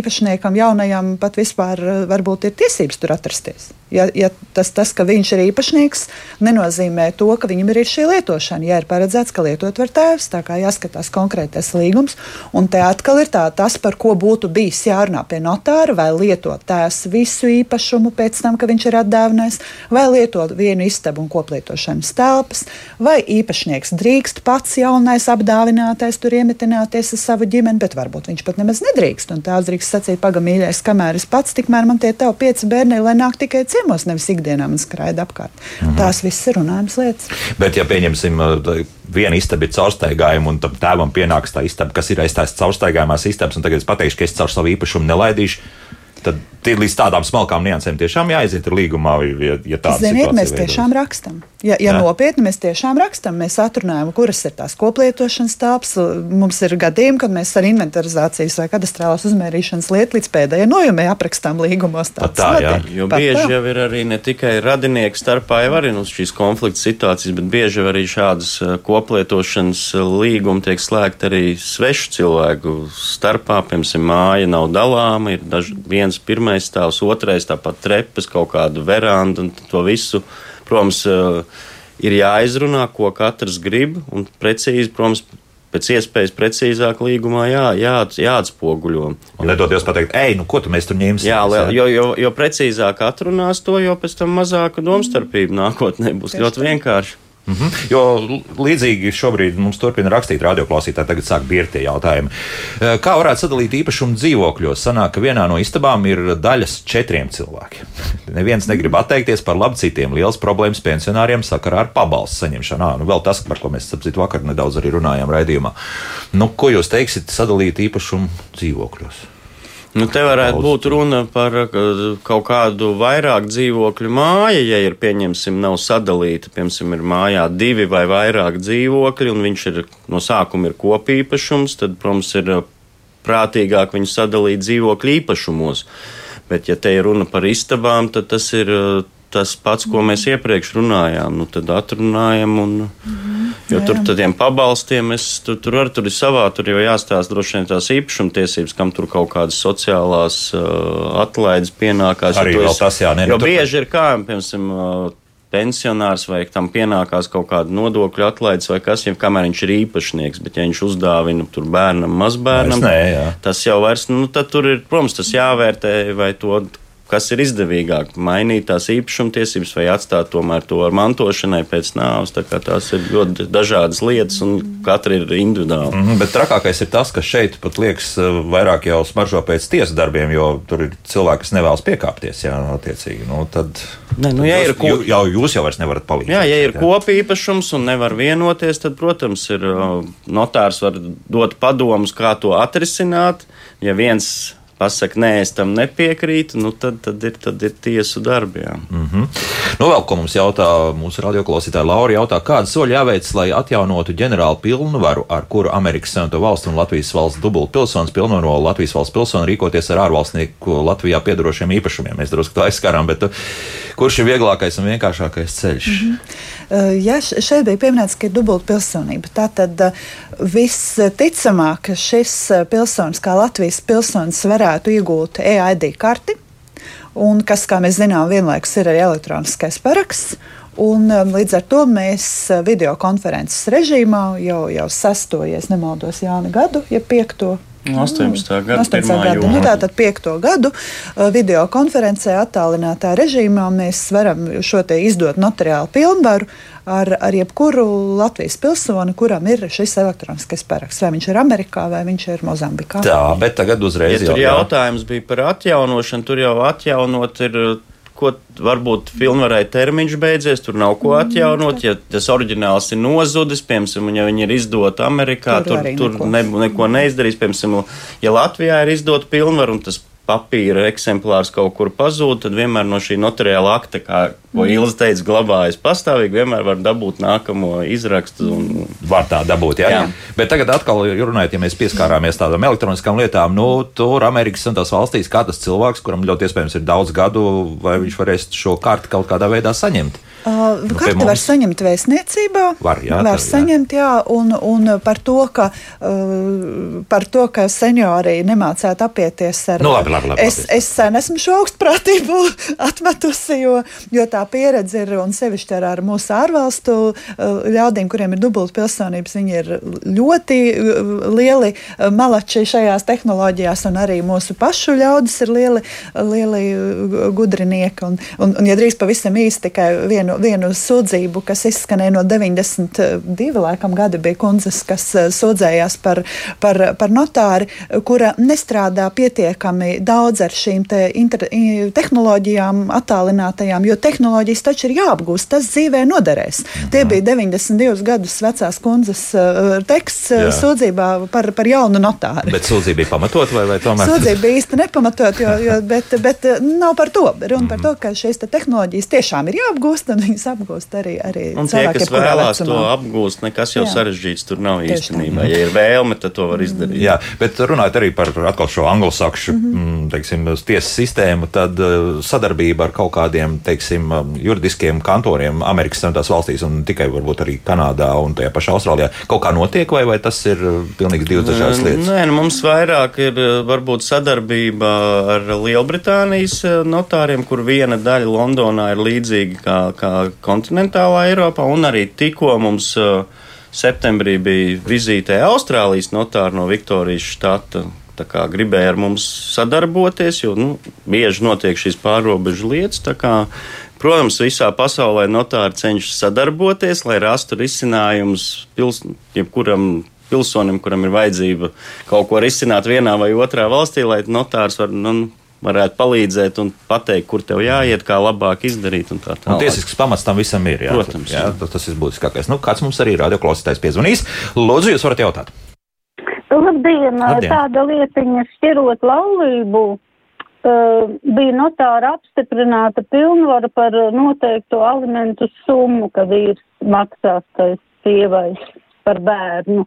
īpašniekam jaunajam pat vispār varbūt ir tiesības tur atrasties. Ja, ja tas, tas, ka viņš ir īpašnieks, nenozīmē to, ka viņam ir šī lietošana. Ja ir paredzēts, ka lietot var tēvs, tā kā jāskatās konkrētais līgums. Un te atkal ir tā, tas, par ko būtu bijis jārunā pie notāra, vai lietot tēvs visu īpašumu pēc tam, ka viņš ir atdāvinājis, vai lietot vienu istabu un koplietošanas telpas, vai īpašnieks drīkst pats jaunais apdāvinātais tur iemetināties ar savu ģimeni, bet varbūt viņš pat nemaz nedrīkst. Un tēvs drīkst sacīt, pagamīļais, kamēr es pats, tikmēr man tie tev pieci bērni, lai nāk tikai ciet ciemos, nevis ikdienā man skraida apkārt. Mm -hmm. Tās viss ir runājums lietas. Bet, ja pieņemsim, uh, viena istaba ir caurstaigājuma, un tam tēvam pienāks tā istaba, kas ir aiz tās caurstaigājumās istabas, un tagad es pateikšu, ka es caur savu īpašumu nelaidīšu tad līdz tādām smalkām niansēm tiešām jāiziet ar līgumā, ja, ja tāda Ziniet, mēs tiešām rakstam. Ja, ja nopietni mēs tiešām rakstam, mēs atrunājam, kuras ir tās koplietošanas tāps. Mums ir gadījumi, kad mēs ar inventarizācijas vai kadastrālās uzmērīšanas lietu līdz pēdējai nojumē aprakstām līgumos. Tā, jā. Jo Pat bieži tā. jau ir arī ne tikai radinieku starpā jau arī nu, šīs konflikts situācijas, bet bieži arī šādas eh, koplietošanas līgumi tiek slēgti arī svešu cilvēku starpā. Piemēram, māja nav dalāma, ir daži, viens viens pirmais stāvs, otrais tāpat trepas, kaut kāda veranda un to visu. Protams, eh, ir jāizrunā, ko katrs grib, un precīzi, protams, pēc iespējas precīzāk līgumā jā, jā, jāatspoguļo. Un nedoties pateikt, ej, nu ko tu mēs tur ņemsim? Jā, jo, jo, jo precīzāk atrunās to, jo pēc tam mazāka domstarpība nākotnē būs ļoti vienkārši. Mm -hmm. Jo līdzīgi šobrīd mums turpina rakstīt radioklausītāji, tagad sāk birti tie jautājumi. Eh, kā varētu sadalīt īpašumu dzīvokļos? Sanāk, ka vienā no istabām ir daļas četriem cilvēkiem. <laughs> Neviens negrib atteikties par labu citiem. Liels problēmas pensionāriem sakarā ar pabalstu saņemšanu. À, nu, vēl tas, par ko mēs sapcīt vakar nedaudz arī runājām raidījumā. Nu, ko jūs teiksiet sadalīt īpašumu dzīvokļos? Nu, te varētu būt runa par kaut kādu vairāk dzīvokļu māju, ja ir, pieņemsim, nav sadalīta, piemēram, ir mājā divi vai vairāk dzīvokļi, un viņš ir no sākuma ir kopīpašums, tad, protams, ir prātīgāk viņu sadalīt dzīvokļu īpašumos. Bet, ja te ir runa par istabām, tad tas ir tas pats, ko mēs iepriekš runājām. Nu, tad atrunājam, un, mm -hmm. Jo jā, jā. tur tādiem pabalstiem es, tur, tur arī tur ir savā, tur jau jāstāsta droši vien tās īpašumtiesības, kam tur kaut kādas sociālās uh, atlaides pienākās. Arī vēl tas jā, ne, jo nu, bieži ir kā, piemēram, uh, pensionārs vai tam pienākās kaut kāda nodokļu atlaides vai kas, ja kamēr viņš ir īpašnieks, bet ja viņš uzdāvina tur bērnam, mazbērnam, nē, jā. tas jau vairs, nu, tad tur ir, protams, tas jāvērtē, vai to kas ir izdevīgāk, mainīt tās īpašumtiesības vai atstāt tomēr to ar mantošanai pēc nāves. Tā tās ir ļoti dažādas lietas, un katra ir individuāla. Mm -hmm, bet trakākais ir tas, ka šeit pat liekas eh, vairāk jau smaržo pēc tiesas darbiem, jo tur ir cilvēki, kas nevēlas piekāpties. Jā, attiecīgi. Nu, tad, ne, nu, ja jūs, ko... jū, jau jūs jau vairs nevarat palīdzēt. Jā, ja ir kopīpašums un nevar vienoties, tad, protams, ir uh, notārs var dot padomus, kā to atrisināt. Ja viens pasakā, nē, es tam nepiekrītu, nu tad, tad, ir, tad ir tiesu darbi. Mm -hmm. nu, vēl ko mums jautā mūsu radioklausītāja Laura, jautā, kāda soļa jāveic, lai atjaunotu ģenerālu pilnvaru, ar kuru Amerikas Savienoto Valstu un Latvijas valsts dubult pilsonis pilnvaro Latvijas valsts pilsoni rīkoties ar ārvalstnieku Latvijā piedarošiem īpašumiem. Mēs drusku to aizskarām, bet uh, kurš ir vieglākais un vienkāršākais ceļš? Mm -hmm. Ja šeit bija pieminēts, ka ir dubult pilsonība, tad uh, visticamāk, ka šis pilsonis, kā Latvijas pilsonis, varētu iegūt EID karti, un kas, kā mēs zinām, vienlaikus ir arī elektroniskais paraksts. Un, līdz ar to mēs video konferences režīmā jau, jau sesto, ja nemaldos, Jāna gadu, ja piekto 18. gada 18. 1. gada. Nu, jūnija. tātad piekto gadu uh, video konferencē attālinātā režīmā mēs varam šo te izdot notariālu pilnvaru ar, ar jebkuru Latvijas pilsoni, kuram ir šis elektroniskais paraksts. Vai viņš ir Amerikā vai viņš ir Mozambikā. Tā, bet tagad uzreiz Ja tur jautājums bija par atjaunošanu, tur jau atjaunot ir. Ko varbūt filmvarai termiņš beidzies, tur nav ko atjaunot. Ja tas oriģināls ir nozudis, piemēram, ja viņi ir izdoti Amerikā, Tur tur, tur neko. ne, neko neizdarīs. Piemēram, ja Latvijā ir izdota pilnvaru un tas papīra eksemplārs kaut kur pazūd, tad vienmēr no šī notariāla akta, kā ko Ilza teica, glabājas pastāvīgi, vienmēr var dabūt nākamo izrakstu. Un, Var tā dabūt, jā. jā. Jā. Bet tagad atkal runājot, ja mēs pieskārāmies tādām elektroniskām lietām, nu, tur Amerikas un tās valstīs, kā tas cilvēks, kuram ļoti iespējams ir daudz gadu, vai viņš varēs šo karti kaut kādā veidā saņemt. Uh, Nu, Karti var saņemt vēstniecībā. Var, jā, var tā, jā. saņemt, jā. Un, un par, to, ka, uh, par to, ka seniori nemācētu apieties ar. Nu, labi, labi, labi, es, labi. es sen esmu šo augstprātību <laughs> atmetusi, jo, jo tā pieredze ir un sevišķi ar, mūsu ārvalstu uh, ļaudīm, kuriem ir dubulta pilsonības, viņi ir ļoti uh, lieli uh, malači šajās tehnoloģijās, un arī mūsu pašu ļaudis ir lieli, lieli gudrinieki. Un, un, un, ja drīz pavisam īsti tikai vienu, vienu sūdzību, kas izskanēja no 92 laikam, gadi, bija kundzes, kas sūdzējās par, par, par notāri, kura nestrādā pietiekami daudz ar šīm te inter, tehnoloģijām, attālinātajām, jo tehnoloģijas taču ir jāapgūst, tas dzīvē noderēs. Tie bija 92 gadus vecās kundzes uh, teksts uh, Jā. sūdzībā par, par jaunu notāru. Bet sūdzība bija pamatot vai, vai tomēr? Sūdzība bija īsti nepamatot, jo, jo, <laughs> bet, bet eh, nav par to. Runa par to, ka šīs te tehnoloģijas tiešām ir jāapgūst, un viņas apgūst arī, arī Un tie, cilvēki, kas jebkurā vēlās to vecumā. apgūst, nekas jau Jā. sarežģīts tur nav Tieši tā. īstenībā. Ja ir vēlme, tad to var izdarīt. Jā, bet runājot arī par atkal šo anglosakšu mm -hmm. teiksim, tiesas sistēmu, tad sadarbība ar kaut kādiem teiksim, juridiskiem kantoriem Amerikas Savienotās valstīs un tikai varbūt arī Kanādā un tajā pašā Austrālijā kaut kā notiek, vai, vai tas ir uh, pilnīgi divas dažādas lietas? Nē, nu mums vairāk ir eh, varbūt sadarbība ar Lielbritānijas eh, notāriem, kur viena daļa Londonā ir līdzīga kā, kā kontinentālā Eiropā, un arī tikko mums septembrī bija vizītē Austrālijas notāri no Viktorijas štata. Tā kā gribēja ar mums sadarboties, jo nu, bieži notiek šīs pārobežu lietas. tā kā, Protams, visā pasaulē notāri cenšas sadarboties, lai rastu risinājumus pils, jebkuram pilsonim, kuram ir vajadzība kaut ko risināt vienā vai otrā valstī, lai notārs var, nu, varētu palīdzēt un pateikt, kur tev jāiet, kā labāk izdarīt. Un tā tālāk. tiesisks pamats tam visam ir. Jā, Protams, jā, jā. tas, tas ir būtiskākais. Nu, kāds mums arī radioklausītājs piezvanīs? Lūdzu, jūs varat jautāt. Labdien, Labdien. tāda lietiņa šķirot laulību. Uh, bija notāra apstiprināta pilnvara par noteikto alimentu summu, kad vīrs maksās tai sievai par bērnu.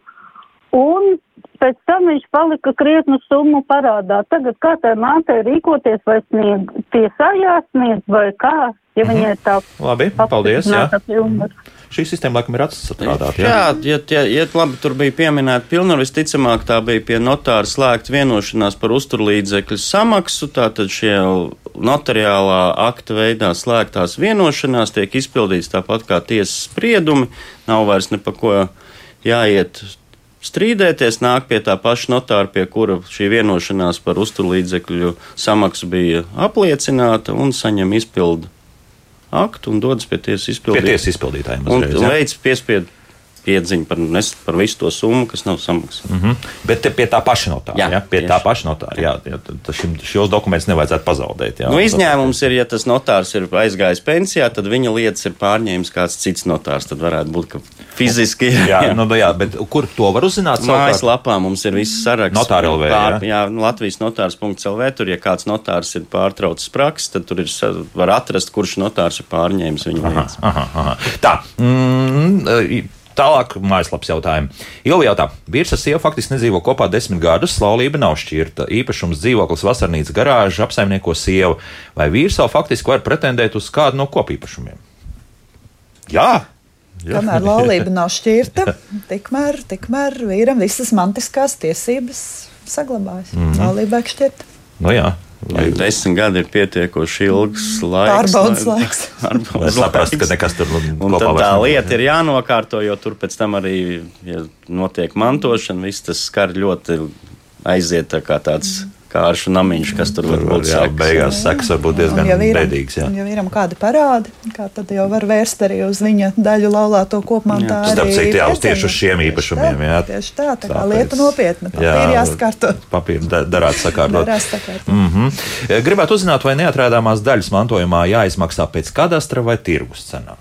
Un pēc tam viņš palika krietnu summu parādā. Tagad kā tai mātei rīkoties, vai sniegt tiesā jāsniedz, vai kā, ja viņai tā Labi, paldies. Jā. pilnvara. Šī sistēma laikam ir atstrādāta. Jā. Jā, ja, ja, ja labi, tur bija pieminēta pilnvaru, visticamāk, tā bija pie notāra slēgta vienošanās par uzturlīdzekļu samaksu. Tātad šie notariālā akta veidā slēgtās vienošanās tiek izpildīts tāpat kā tiesas spriedumi. Nav vairs ne pa ko jāiet strīdēties, nāk pie tā paša notāra, pie kura šī vienošanās par uzturlīdzekļu samaksu bija apliecināta un saņem izpildu aktu un dodas pie tiesas Pie izpildīt. tiesas izpildītājiem. Un uzreiz, jā. veids piespiedu piedziņu par, nes, par visu to summu, kas nav samaksāta. Mm -hmm. Bet pie tā paša notāra. Jā, Jā, pie tieši. tā paša notāra. Jā, jā, šim, šos dokumentus nevajadzētu pazaudēt. Jā, Nu, izņēmums ir, ja tas notārs ir aizgājis pensijā, tad viņa lietas ir pārņēmis kāds cits notārs. Tad varētu būt, ka fiziski ir. <laughs> Jā, nu, jā, bet kur to var uzzināt? Mājaslapā mums ir viss saraksts. Notāra LV, Pār, jā? jā, Latvijas notārs.lv. Tur, ja kāds notārs ir pārtraucis praksi, tad tur ir, var atrast, kurš notārs ir pārņēmis viņa lietas. Aha, aha. Tā. Mm, Tālāk, mājaslapas jautājumi. Ilgi jautā, vīrs ar sievu faktiski nedzīvo kopā desmit gadus, laulība nav šķirta. Īpašums dzīvoklis, vasarnīca, garāža apsaimnieko sievu. Vai vīrs vēl faktiski var pretendēt uz kādu no kopīpašumiem? Jā! Jā. Kamēr <laughs> laulība nav šķirta, tikmēr, tikmēr vīram visas mantiskās tiesības saglabājas. Mm Mhm. -hmm. Laulība ir šķirta. Nu, jā. Lai, Desmit gadi ir pietiekoši ilgs laiks. Pārbaudas lai- laiks. <laughs> lai saprastu, ka nekas tur tad vairs tā nav. lieta ir jānokārto, jo tur pēc tam arī ja notiek mantošana. Viss tas skar ļoti aiziet tā kā tāds kāršu namiņš, kas tur var būt. Jā, sekas. beigās sekas var būt diezgan Un ja vīram- bēdīgs. jā. un Ja vīram kādi parādi, kā tad jau var vērst arī uz viņa daļu laulāto kopmantā. Jā. Citu, jā, uz piedzīvot. tieši uz šiem Tieši īpašumiem, tā, jā. Tieši tā, tā kā Tāpēc- lieta nopietna. Papīri jāskārto. Papīri da- darāt sakārtot. Mm -hmm. Gribētu uzzināt, vai neatrādāmās daļas mantojumā jāizmaksā pēc kadastra vai tirgus cenā.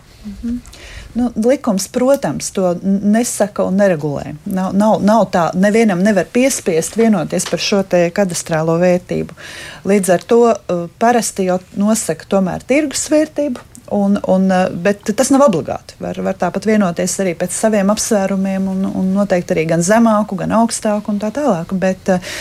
Nu, likums, protams, to nesaka un neregulē. Nav, nav, nav tā, nevienam nevar piespiest vienoties par šo te kadastrālo vērtību. Līdz ar to uh, parasti jau nosaka tomēr tirgus vērtību. Un, un, uh, bet tas nav obligāti. Var, var tāpat vienoties arī pēc saviem apsvērumiem, un, un noteikti arī gan zemāku, gan augstāku un tā tālāk. Bet uh,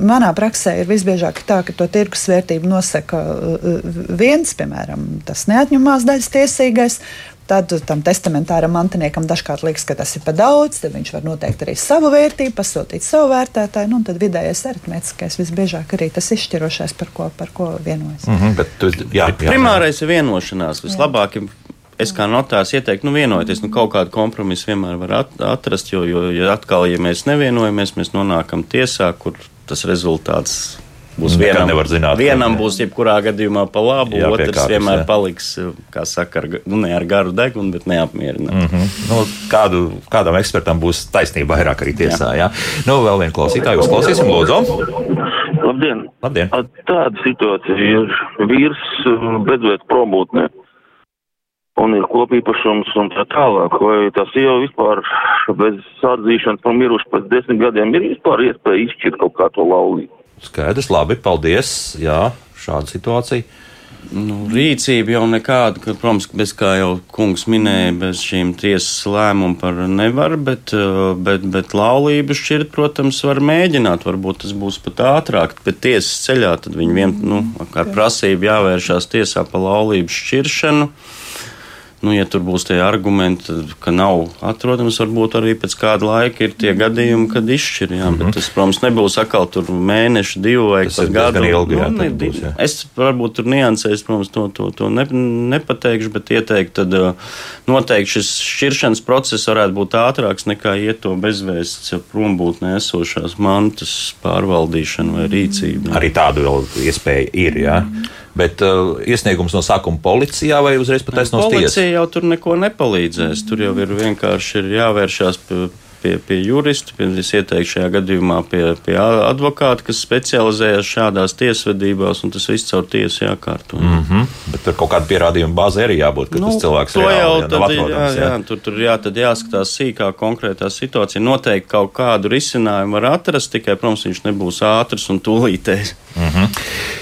manā praksē ir visbiežāk tā, ka to tirgus vērtību nosaka uh, viens, piemēram, tas neatņemamās daļas tiesīgais. Tad tam testamentāram mantiniekam dažkārt liekas, ka tas ir par daudz. Tad viņš var noteikt arī savu vērtību, pasūtīt savu vērtētāju. Nu, tad vidējais aritmētiskais visbiežāk arī tas izšķirošais, par ko, par ko vienojas. Mm -hmm, bet, tu, jā, jā, Primārais ir vienošanās. Vislabāk ir. Es kā notārs ieteiktu, nu, vienoties. Nu, kaut kādu kompromisu vienmēr var at atrast, jo, jo ja atkal, ja mēs nevienojamies, mēs nonākam tiesā, kur tas rezultāts būs Nekad vienam. nevar zināt, vienam būs jebkurā gadījumā pa labu, Jā, otrs piekārtas, vienmēr jā. paliks, kā saka, ar, nu, ne ar garu degunu, bet neapmierināts. Mm -hmm. nu, kādu, kādam ekspertam būs taisnība vairāk arī tiesā. Jā. Nu, vēl vienu klausītāju uzklausīsim, Lūdzu. Labdien! Labdien. Tāda situācija ir vīrs bezvērt promūtne un ir kopīpašums un tā tālāk. Vai tā sieva vispār bez atzīšanas par mirušu pēc desmit gadiem ir vispār iespēja izšķirt kaut kā to laulību? Skaidrs, labi, paldies. Jā, šāda situācija. Nu, rīcība jau nekāda, ka, protams, bez kā jau kungs minēja, bez šīm tiesas lēmuma par nevar, bet, uh, bet, bet laulību šķirt, protams, var mēģināt. Varbūt tas būs pat ātrāk, bet tiesas ceļā tad viņi vien, nu, ar prasību jāvēršās tiesā par laulību šķiršanu. Nu, ja tur būs tie argumenti, ka nav atrodams, varbūt arī pēc kāda laika ir tie gadījumi, kad izšķir. Jā, bet tas, protams, nebūs atkal tur mēneši, divi vai pat gadu. ilgi, jā, Nu, ne, būs, jā. Es varbūt tur niansēs, protams, to, to, to ne, nepateikšu, bet ieteiktu, tad uh, noteikti šis šķiršanas process varētu būt ātrāks nekā iet to bezvēsts prombūtnē esošās mantas pārvaldīšana vai rīcība. Arī tādu iespēju ir. Jā. Bet uh, iesniegums no sākuma policijā vai uzreiz pat aizsnos tiesā? Policija jau tur neko nepalīdzēs. Tur jau ir vienkārši ir jāvēršās pie, pie, pie jurista. Pie, es ieteiktu šajā gadījumā pie, pie advokāta, kas specializējas šādās tiesvedībās, un tas viss caur tiesu jākārto. Mm -hmm. Bet tur kaut kāda pierādījuma bāze arī jābūt, ka nu, tas cilvēks reāli, jau jā, nav jā, atrodams. jā, tur, tur jā, tad jāskatās sīkāk konkrētā situācija. Noteikti kaut kādu risinājumu var atrast, tikai, protams, viņš nebūs ātrs un tūlītējs.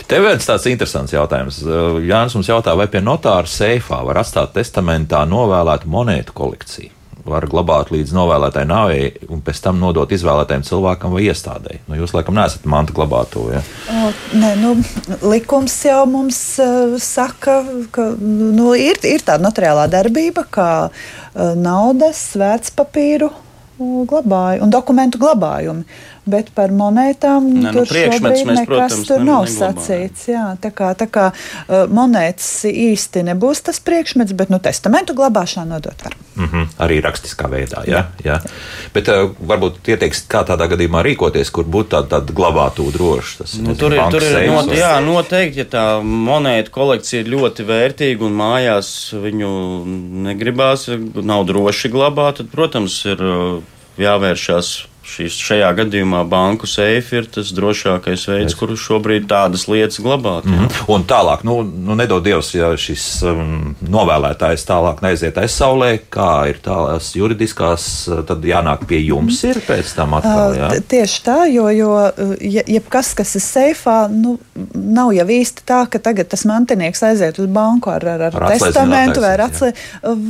Tev viens tāds interesants jautājums. Jānis mums jautā, vai pie notāra seifā var atstāt testamentā novēlētu monētu kolekciju? Var glabāt līdz novēlētai nāvei un pēc tam nodot izvēlētajam cilvēkam vai iestādēji. Nu, jūs, laikam, neesat manta glabātoja. O, Nē, nu, likums jau mums uh, saka, ka nu, ir, ir tāda notariālā darbība, kā uh, naudas, vērtspapīru uh, glabāju un dokumentu glabājumi. Bet par monētām Nē, nu, tur priekšmetus šobrīd mēs, nekas protams, tur ne- nav neglabājam. sacīts. Jā, tā kā, tā kā uh, monētas īsti nebūs tas priekšmets, bet nu, testamentu glabāšanu nodot var. Mm -hmm. Arī rakstiskā veidā. Jā, jā. Bet uh, varbūt ieteiksit, kā tādā gadījumā rīkoties, kur būtu tāda, tāda glabātu droša. Tas, Nu, nezinu, tur ir, tur ir not, jā, noteikti, ja tā monētu kolekcija ir ļoti vērtīga un mājās viņu negribās, nav droši glabāt, tad, protams, ir uh, jāvēršās. Šis, šajā gadījumā banku seifi ir tas drošākais veids, kur šobrīd tādas lietas glabāt. Mm Mhm. Un tālāk, nu, nu nedod Dievs, ja šis um, novēlētājs tālāk neaiziet aizsaulē, kā ir tās juridiskās, tad jānāk pie jums ir pēc tam atkal. Jā? Tieši tā, jo, jo ja- jebkas, kas ir seifā, nu, nav jau īsti tā, ka tagad tas mantinieks aiziet uz banku ar, ar, ar, Ar testamentu vai ar atslēgu.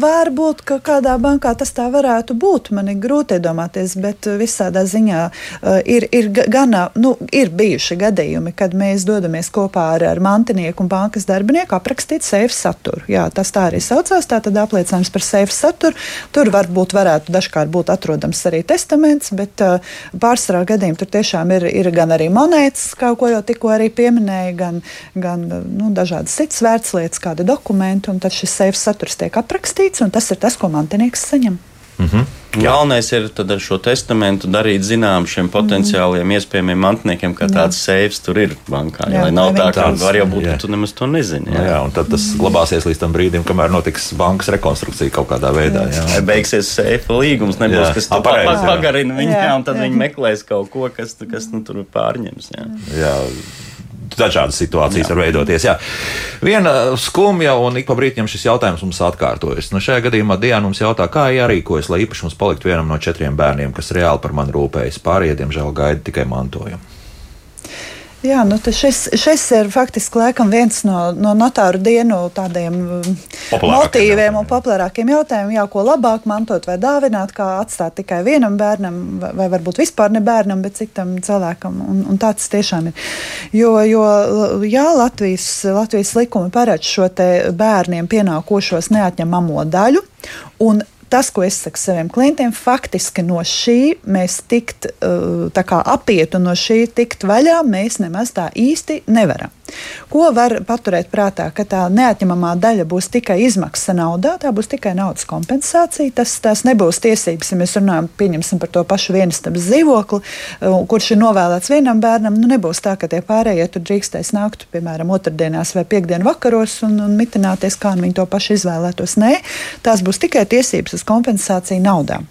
Varbūt, ka kādā bankā tas tā varētu būt. Man ir grūti iedomāties, bet uh, visādā ziņā uh, ir, ir ga- gana, nu, ir bijuši gadījumi, kad mēs dodamies kopā ar, ar mantinieku un bankas darbinieku aprakstīt seifu saturu. Jā, tas tā arī saucās, tā tad apliecinājums par seifu saturu. Tur varbūt varētu dažkārt būt atrodams arī testaments, bet uh, pārsvarā gadījumā tur tiešām ir, ir gan arī monētas, kā ko jau tikko arī pieminēja, gan, gan nu, dažādas citas vērtslietas, kādi dokumenti, un tad šis seifs saturs tiek aprakstīts, un tas ir tas, ko mantinieks saņem. Mm -hmm. Galvenais ir tad ar šo testamentu darīt zinām šiem potenciāliem iespējamiem mantiniekiem, ka tāds seifs tur ir bankā. Jā, Jā, lai nav tā, ka tāds- var jau būt, jā. ka tu nemaz to nezini. Jā. Jā, un tad tas glabāsies līdz tam brīdim, kamēr notiks bankas rekonstrukcija kaut kādā veidā. Jā. Vai beigsies seifa līgums, nebūs, Jā. kas pareizi, pa- jā. pagarina viņu, Jā, jā, un tad jā. viņi meklēs kaut ko, kas, kas nu, tur pārņems. Jā. Jā. Dažādas situācijas jā. var veidoties. Jā. Viena skumja, un ik pa brīdim šis jautājums mums atkārtojas. Nu, šajā gadījumā Diana mums jautā, kā jārīkojas, lai īpašums paliktu vienam no četriem bērniem, kas reāli par mani rūpējas. Pārējie, diemžēl, gaida tikai mantojumu. Jā, nu, šis, šis ir faktiski laikam, viens no, no notāru dienu tādiem Populārākiem motīviem un populārākiem jautājumiem, jā, ko labāk mantot vai dāvināt, kā atstāt tikai vienam bērnam, vai, varbūt vispār ne bērnam, bet citam cilvēkam. Un, un tā tas tiešām ir. Jo, jo jā, Latvijas, Latvijas likumi paredz šo bērniem pienākošos neatņemamo daļu. Un Tas, ko es saku saviem klientiem, faktiski no šī mēs tikt, kā apiet un no šī tikt vaļā, mēs nemaz tā īsti nevaram. Ko var paturēt prātā, ka tā neatņemamā daļa būs tikai izmaksa naudā, tā būs tikai naudas kompensācija. Tas, tas nebūs tiesības, ja mēs runājam par to pašu vienistabas dzīvokli, kurš ir novēlēts vienam bērnam. Nu, nebūs tā, ka tie pārējie tur drīkstēs nākt, piemēram, otrdienās vai piekdienu vakaros un, un mitināties, kā nu viņi to paši izvēlētos. Nē, tās būs tikai tiesības uz kompensāciju naudā.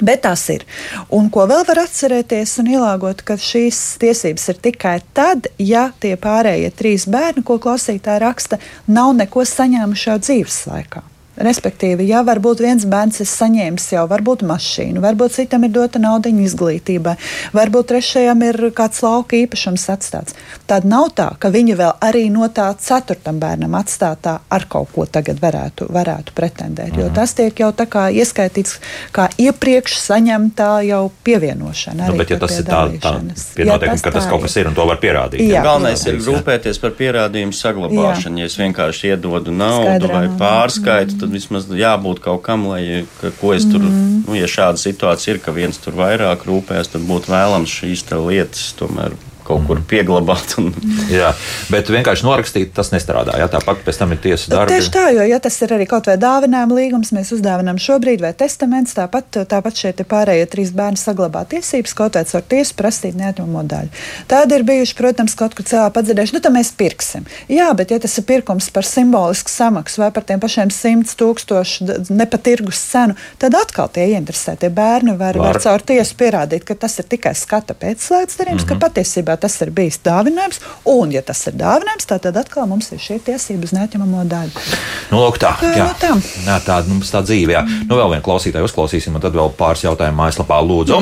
Bet tas ir. Un ko vēl var atcerēties un ielāgot, ka šīs tiesības ir tikai tad, ja tie pārējie trīs bērni, ko klausītāji raksta, nav neko saņēmuši jau dzīves laikā. Respektīvi, ja varbūt viens bērns ir saņēmis jau varbūt mašīnu, varbūt citam ir dota nauda izglītībai, varbūt trešajam ir kāds lauka īpašums atstāts. Tad nav tā, ka viņi vēl arī no tā ceturtam bērnam atstātā ar kaut ko tagad varētu, varētu pretendēt. Jo tas tiek jau tā kā ieskaitīts kā iepriekš saņemtā jau pievienošana. Nu, bet, ja tas ir tā, tā Ja noteikuma, ka tas tā kaut kas ir un to var pierādīt. Jā. Galvenais ir Jā. rūpēties par pierādījumu saglabāšanu. Ja es vienkārši iedodu naudu Skaidrā vai pārskaitu, tad vismaz jābūt kaut kam, lai ka, ko es tur, Mhm. nu, ja šāda situācija ir, ka viens tur vairāk rūpējas, tad būtu vēlams šīs lietas tomēr kaut kur pieglabāt. Un, <laughs> Jā, bet vienkārši norakstīt tas nestrādā. Jā, tāpat pēc tam ir tiesas darbi. Tieši tā, jo ja tas ir arī kaut vai dāvinājuma līgums, mēs uzdāvinām šobrīd, vai testaments, tāpat, tāpat šeit ir pārējie trīs bērni saglabā tiesības, kaut vai ar tiesu prasīt neatņemamo daļu. Tādi ir bijuši, protams, kaut kur cilvēki padzirdējuši, nu tad mēs pirksim. Jā, bet ja tas ir pirkums par simbolisku samaksu vai par tiem pašiem simts tūkstošu d- nepatirgus cenu, tad atkal tie ieinteresētie bērni var, Var. var caur tiesu pierādīt, ka tas ir tikai skata pēcslēdz darījums, mm -hmm. ka patiesībā tas ir bijis dāvinājums, un ja tas ir dāvinājums, tad tad atkal mums ir šī tiesība uz neatņemamo daļu. Nu, lūk, tā, Jā, jā. nu tā. Jā, tāda mums tā dzīve. Jā. Nu, vēl vienu klausītāju uzklausīsim, un tad vēl pāris jautājumu mājaslapā lūdzu.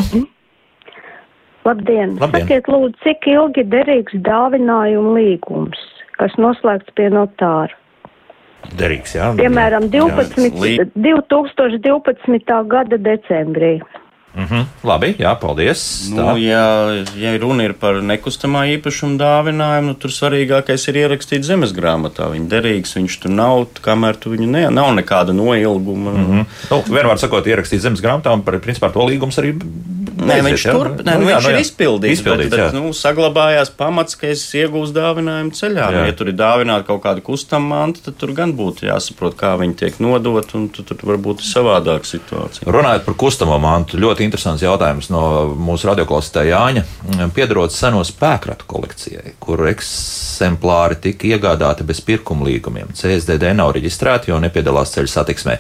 Labdien! Labdien. Sakiet, lūdzu, cik ilgi derīgs dāvinājuma līgums, kas noslēgts pie notāra? Derīgs, jā. Piemēram, 12, lī- 2012. gada decembrī. Mhm. Labi, jā, paldies. Nu, ja, ja runa ir par nekustamā īpašuma dāvinājumu, nu, tur svarīgākais ir ierakstīt zemes grāmatā. Viņa derīgs, viņš tur nav, kamēr tu viņu ne, nav nekāda noilguma. Mm -hmm. Nu, vienmēr sakot, ierakstīt zemes grāmatā, un par, principā to līgums arī. Nē, viņš jā? turp, nē, Nu, nu, jā, viņš nu, ir jā. izpildīts. Izpildīts, bet, bet, jā. nu, saglabājās pamats, ka es iegūstu dāvinājumu ceļā. Jā. Nu, ja tur ir dāvināta kaut kāda kustama manta, tad tur gan būtu jāsaprot, kā viņi tiek nodot, un tu, tur varbūt ir savādāka situācija. Runājot par kustamo mantu, ļoti interesants jautājums no mūsu radioklausītāja Jāņa. Piedarot seno spēkratu kolekcijai, kur eksemplāri tika iegādāti bez pirkuma līgumiem. CSDD nav reģistrēti, jo nepiedalās ceļu satiksmē.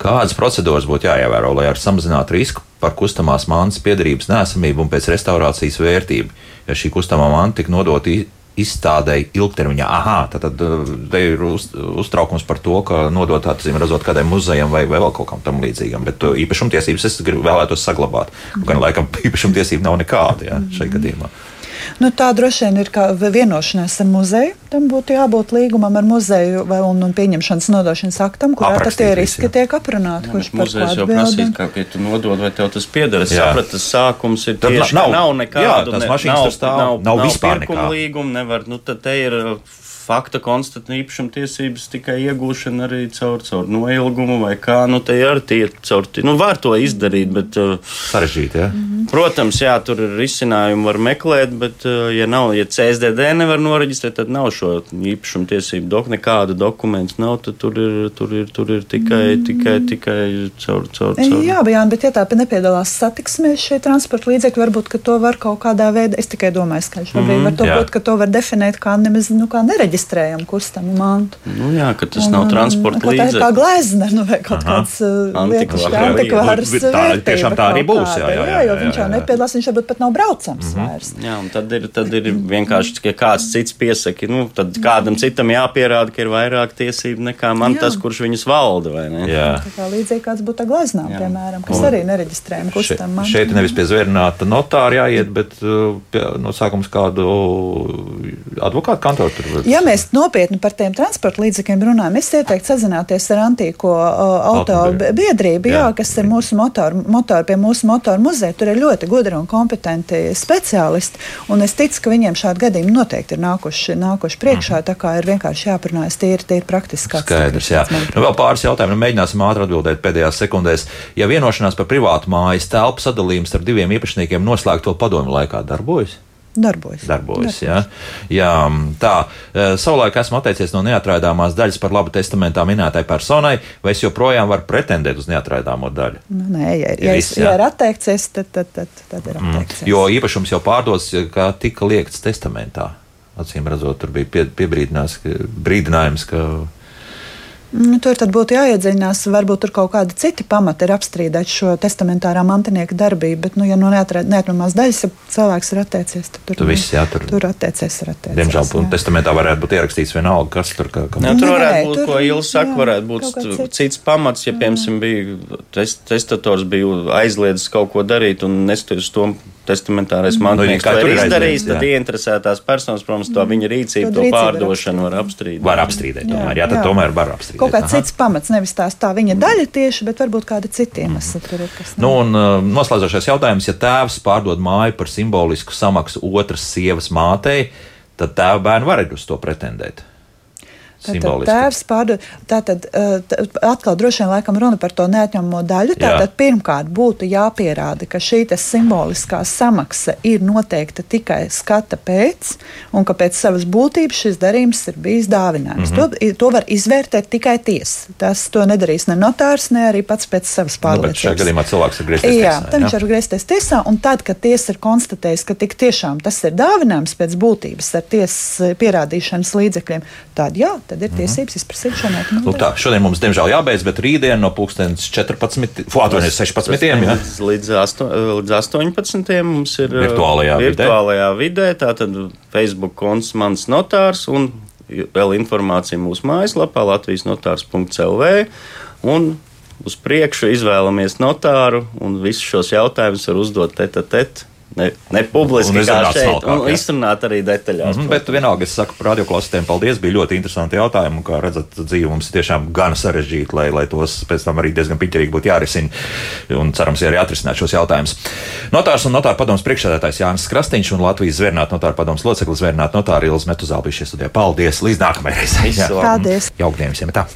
Kādas procedūras būtu jāievēro, lai ar samazinātu risku par kustamās mantas piedarības nesamību un pēc restaurācijas vērtību, ja šī kustamā manta tika nodota izstādēji ilgtermiņā. Aha, tad, tad uh, te ir uz, uztraukums par to, ka nodot atzīm redzot kādam muzejam vai, vai vēl kaut kam tam līdzīgam. Bet uh, īpašumtiesības es gribu vēlētos saglabāt. Gan laikam <laughs> īpašumtiesība nav nekāda ja, šai gadījumā. Nu, tā droši vien ir kā vienošanās ar muzeju. Tam būtu jābūt līgumam ar muzeju vai, un, un pieņemšanas nodošanas aktam, kurā tad tie riski jā. tiek aprunāti. Kurš par ko Muzejs jau prasīs, kā ja tu nodod, vai tev tas pieder. Es Jā. sapratu, tas sākums ir Tad tieši, nav- nav jā, nekādu tās ne- mašīnas tur stāv, nav vispār pirkuma nekā. līguma, nevar, nu tad te ir fakta konstatēt īpašuma tiesības tikai iegūšana arī caur, caur noilgumu vai kā, nu te ir tie caur, nu var to izdarīt, bet uh, Sarežģīti, ja? Protams, jā, tur ir risinājumi, var meklēt, bet, uh, ja nav, ja CSDD nevar noreģistrēt, tad nav šo īpašumu tiesību dok, nekādu dokumentu nav, tad tur ir, tur ir, tur ir tikai, tikai, tikai caur, caur, caur. Jā, jā, bet ja tā nepiedalās satiksmē šie transporta līdzekļi, varbūt, ka to var kaut kādā veidā, es tikai domāju, ka šobrīd mm, var to jā. būt, ka to var definēt kā nemaz, nu, kā nereģistrējumu kustamu mantu. Nu, jā, ka tas nav transporta ka tā ir kā līdzeklis. glezna, nu, vai kaut Aha. kāds uh, Antikvārs. Tā tiešām tā arī būs, jā, jā, jā, jo jā, viņš jau jā. nepiedalās, viņš varbūt pat nav braucams Mhm. vairs. Jā, un tad ir, tad ir vienkārši, ka kāds cits piesaka, nu, tad kādam citam jāpierāda, ka ir vairāk tiesību nekā man Jā. tas, kurš viņus valda, vai ne? Jā. Tā kā līdzīgi kāds būtu gleznām, Jā. piemēram, kas Un arī nereģistrējami Še, kustam mantu. šeit nevis pie zvērnāta notāra jāiet, bet uh, pie, no sākums kādu advokātu kantoru tur var. Ja mēs nopietni par tiem transporta līdzekļiem runājam, es ieteiktu sazināties ar Antīko uh, auto biedrību, jā, Jā. kas ir mūsu motoru, motoru pie mūsu motoru muzeja. Tur ir ļoti gudri un kompetenti speciālisti, un es ticu, ka viņiem šādi gadījumi noteikti ir nākuši, nākuši priekšā, tā kā ir vienkārši jāparunājas tīri, tīri praktiski. Skaidrs, jā. Nu, vēl pāris jautājumu. Nu, mēģināsim ātri atbildēt pēdējās sekundēs. Ja vienošanās par privātu mājas telpu sadalījumu starp diviem īpašniekiem noslēgto padomu laikā darbojas? Darbojas. Darbojas, jā. jā. Tā, eh, savulaik esmu atteicies no neatraidāmās daļas par labu testamentā minētai personai, vai es joprojām varu pretendēt uz neatraidāmo daļu? Nu, nē, ja, Ir ja, viss, ja, ir atteikties, tad, tad, tad, tad ir atteikties. Mm. Jo īpašums jau pārdots, kā tika liekts testamentā. Acīm redzot, tur bija pie, piebrīdinājums, ka, brīdinājums, ka Nu, tur tad būtu jāiedziļinās, varbūt tur kaut kādi citi pamati ir apstrīdēt šo testamentārā mantinieka darbību, bet, nu, ja no neatramās daļas ja cilvēks ir atteicies, tad tur, Tu viss, jā, tur- tur atteicies ir atteicies. Diemžēl jā. testamentā varētu būt ierakstīts vienalga, kas tur kā, kā. Jā, tur Nē, varētu nē, būt, tur- ko Ilsa saka, varētu būt cits. cits pamats, ja, piemēram, bija tes, testators bija aizliedzis kaut ko darīt un nestoties to testamentārais mantinieks kā to tur ir izdarījis, tad jā. ieinteresētās personas, protams, to viņa rīcību, To to pārdošanu var apstrīdēt. Var apstrīdēt, Jā, tomēr. Jā, tad jā. tomēr var apstrīdēt. Kaut kāds cits pamats, nevis tās tā viņa daļa tieši, bet varbūt kāda cita iemesla tur ir. Nu, un uh, noslēdzošais jautājums, ja tēvs pārdod māju par simbolisku samaksu otras sievas mātei, tad tēva bērni var arī uz to pretendēt. Simboliski. tēvs pārdod, tātad t- atkal droši vien laikam runa par to neatņemamo daļu. Tātad Jā. pirmkārt būtu jāpierāda, ka šī simboliskā samaksa ir noteikta tikai skata pēc, un ka pēc savas būtības šis darījums ir bijis dāvinājums. Mm -hmm. to, to var izvērtēt tikai tiesa. Tas to nedarīs ne notārs, ne arī pats pēc savas Nu, bet šajā pārliecības. gadījumā cilvēks ir griezties Jā, tiesā, jā? viņš var griezties tiesā, un tad, kad tiesa ir konstatējusi, ka tik tiešām tas ir dāvinājums pēc būtības ar tiesas eh, pierādīšanas līdzekļiem, tad jā, tad ir tiesības izprasīt šo Nu, nekādu. tā, šodien mums, diemžēl, jābeidz, bet rītdien no 2014. Atvainojiet, 16. Jā. Līdz, līdz, asto, līdz 18. mums ir uh, Virtuālajā vidē. virtuālajā vidē. Tātad Facebook konts mans notārs un vēl informācija mūsu mājaslapā Latvijas notārs.lv. Un uz priekšu izvēlamies notāru un visus šos jautājumus var uzdot tete tete. Ne, ne publiski, Un kā izrunāt šeit, smalkāk, un jā. izrunāt arī detaļās. Mhm, Bet vienalga, es saku radioklasētājiem, paldies. Bija ļoti interesanti jautājumi. un, Kā redzat, dzīve mums ir tiešām gana sarežģīta, lai, lai tos pēc tam arī diezgan piķerīgi būtu jārisina. Un cerams, arī atrisināt šos jautājumus. Notārs un notāra padoms priekšsēdētājs Jānis Krastīņš un Latvijas zvērnāta notāra padoms loceklis zvērnāta notāra Ilza Metuzāla bija šie studijā. Paldies! Līdz nākamajai reizei! Paldies! Jauktdien visiem! Tā.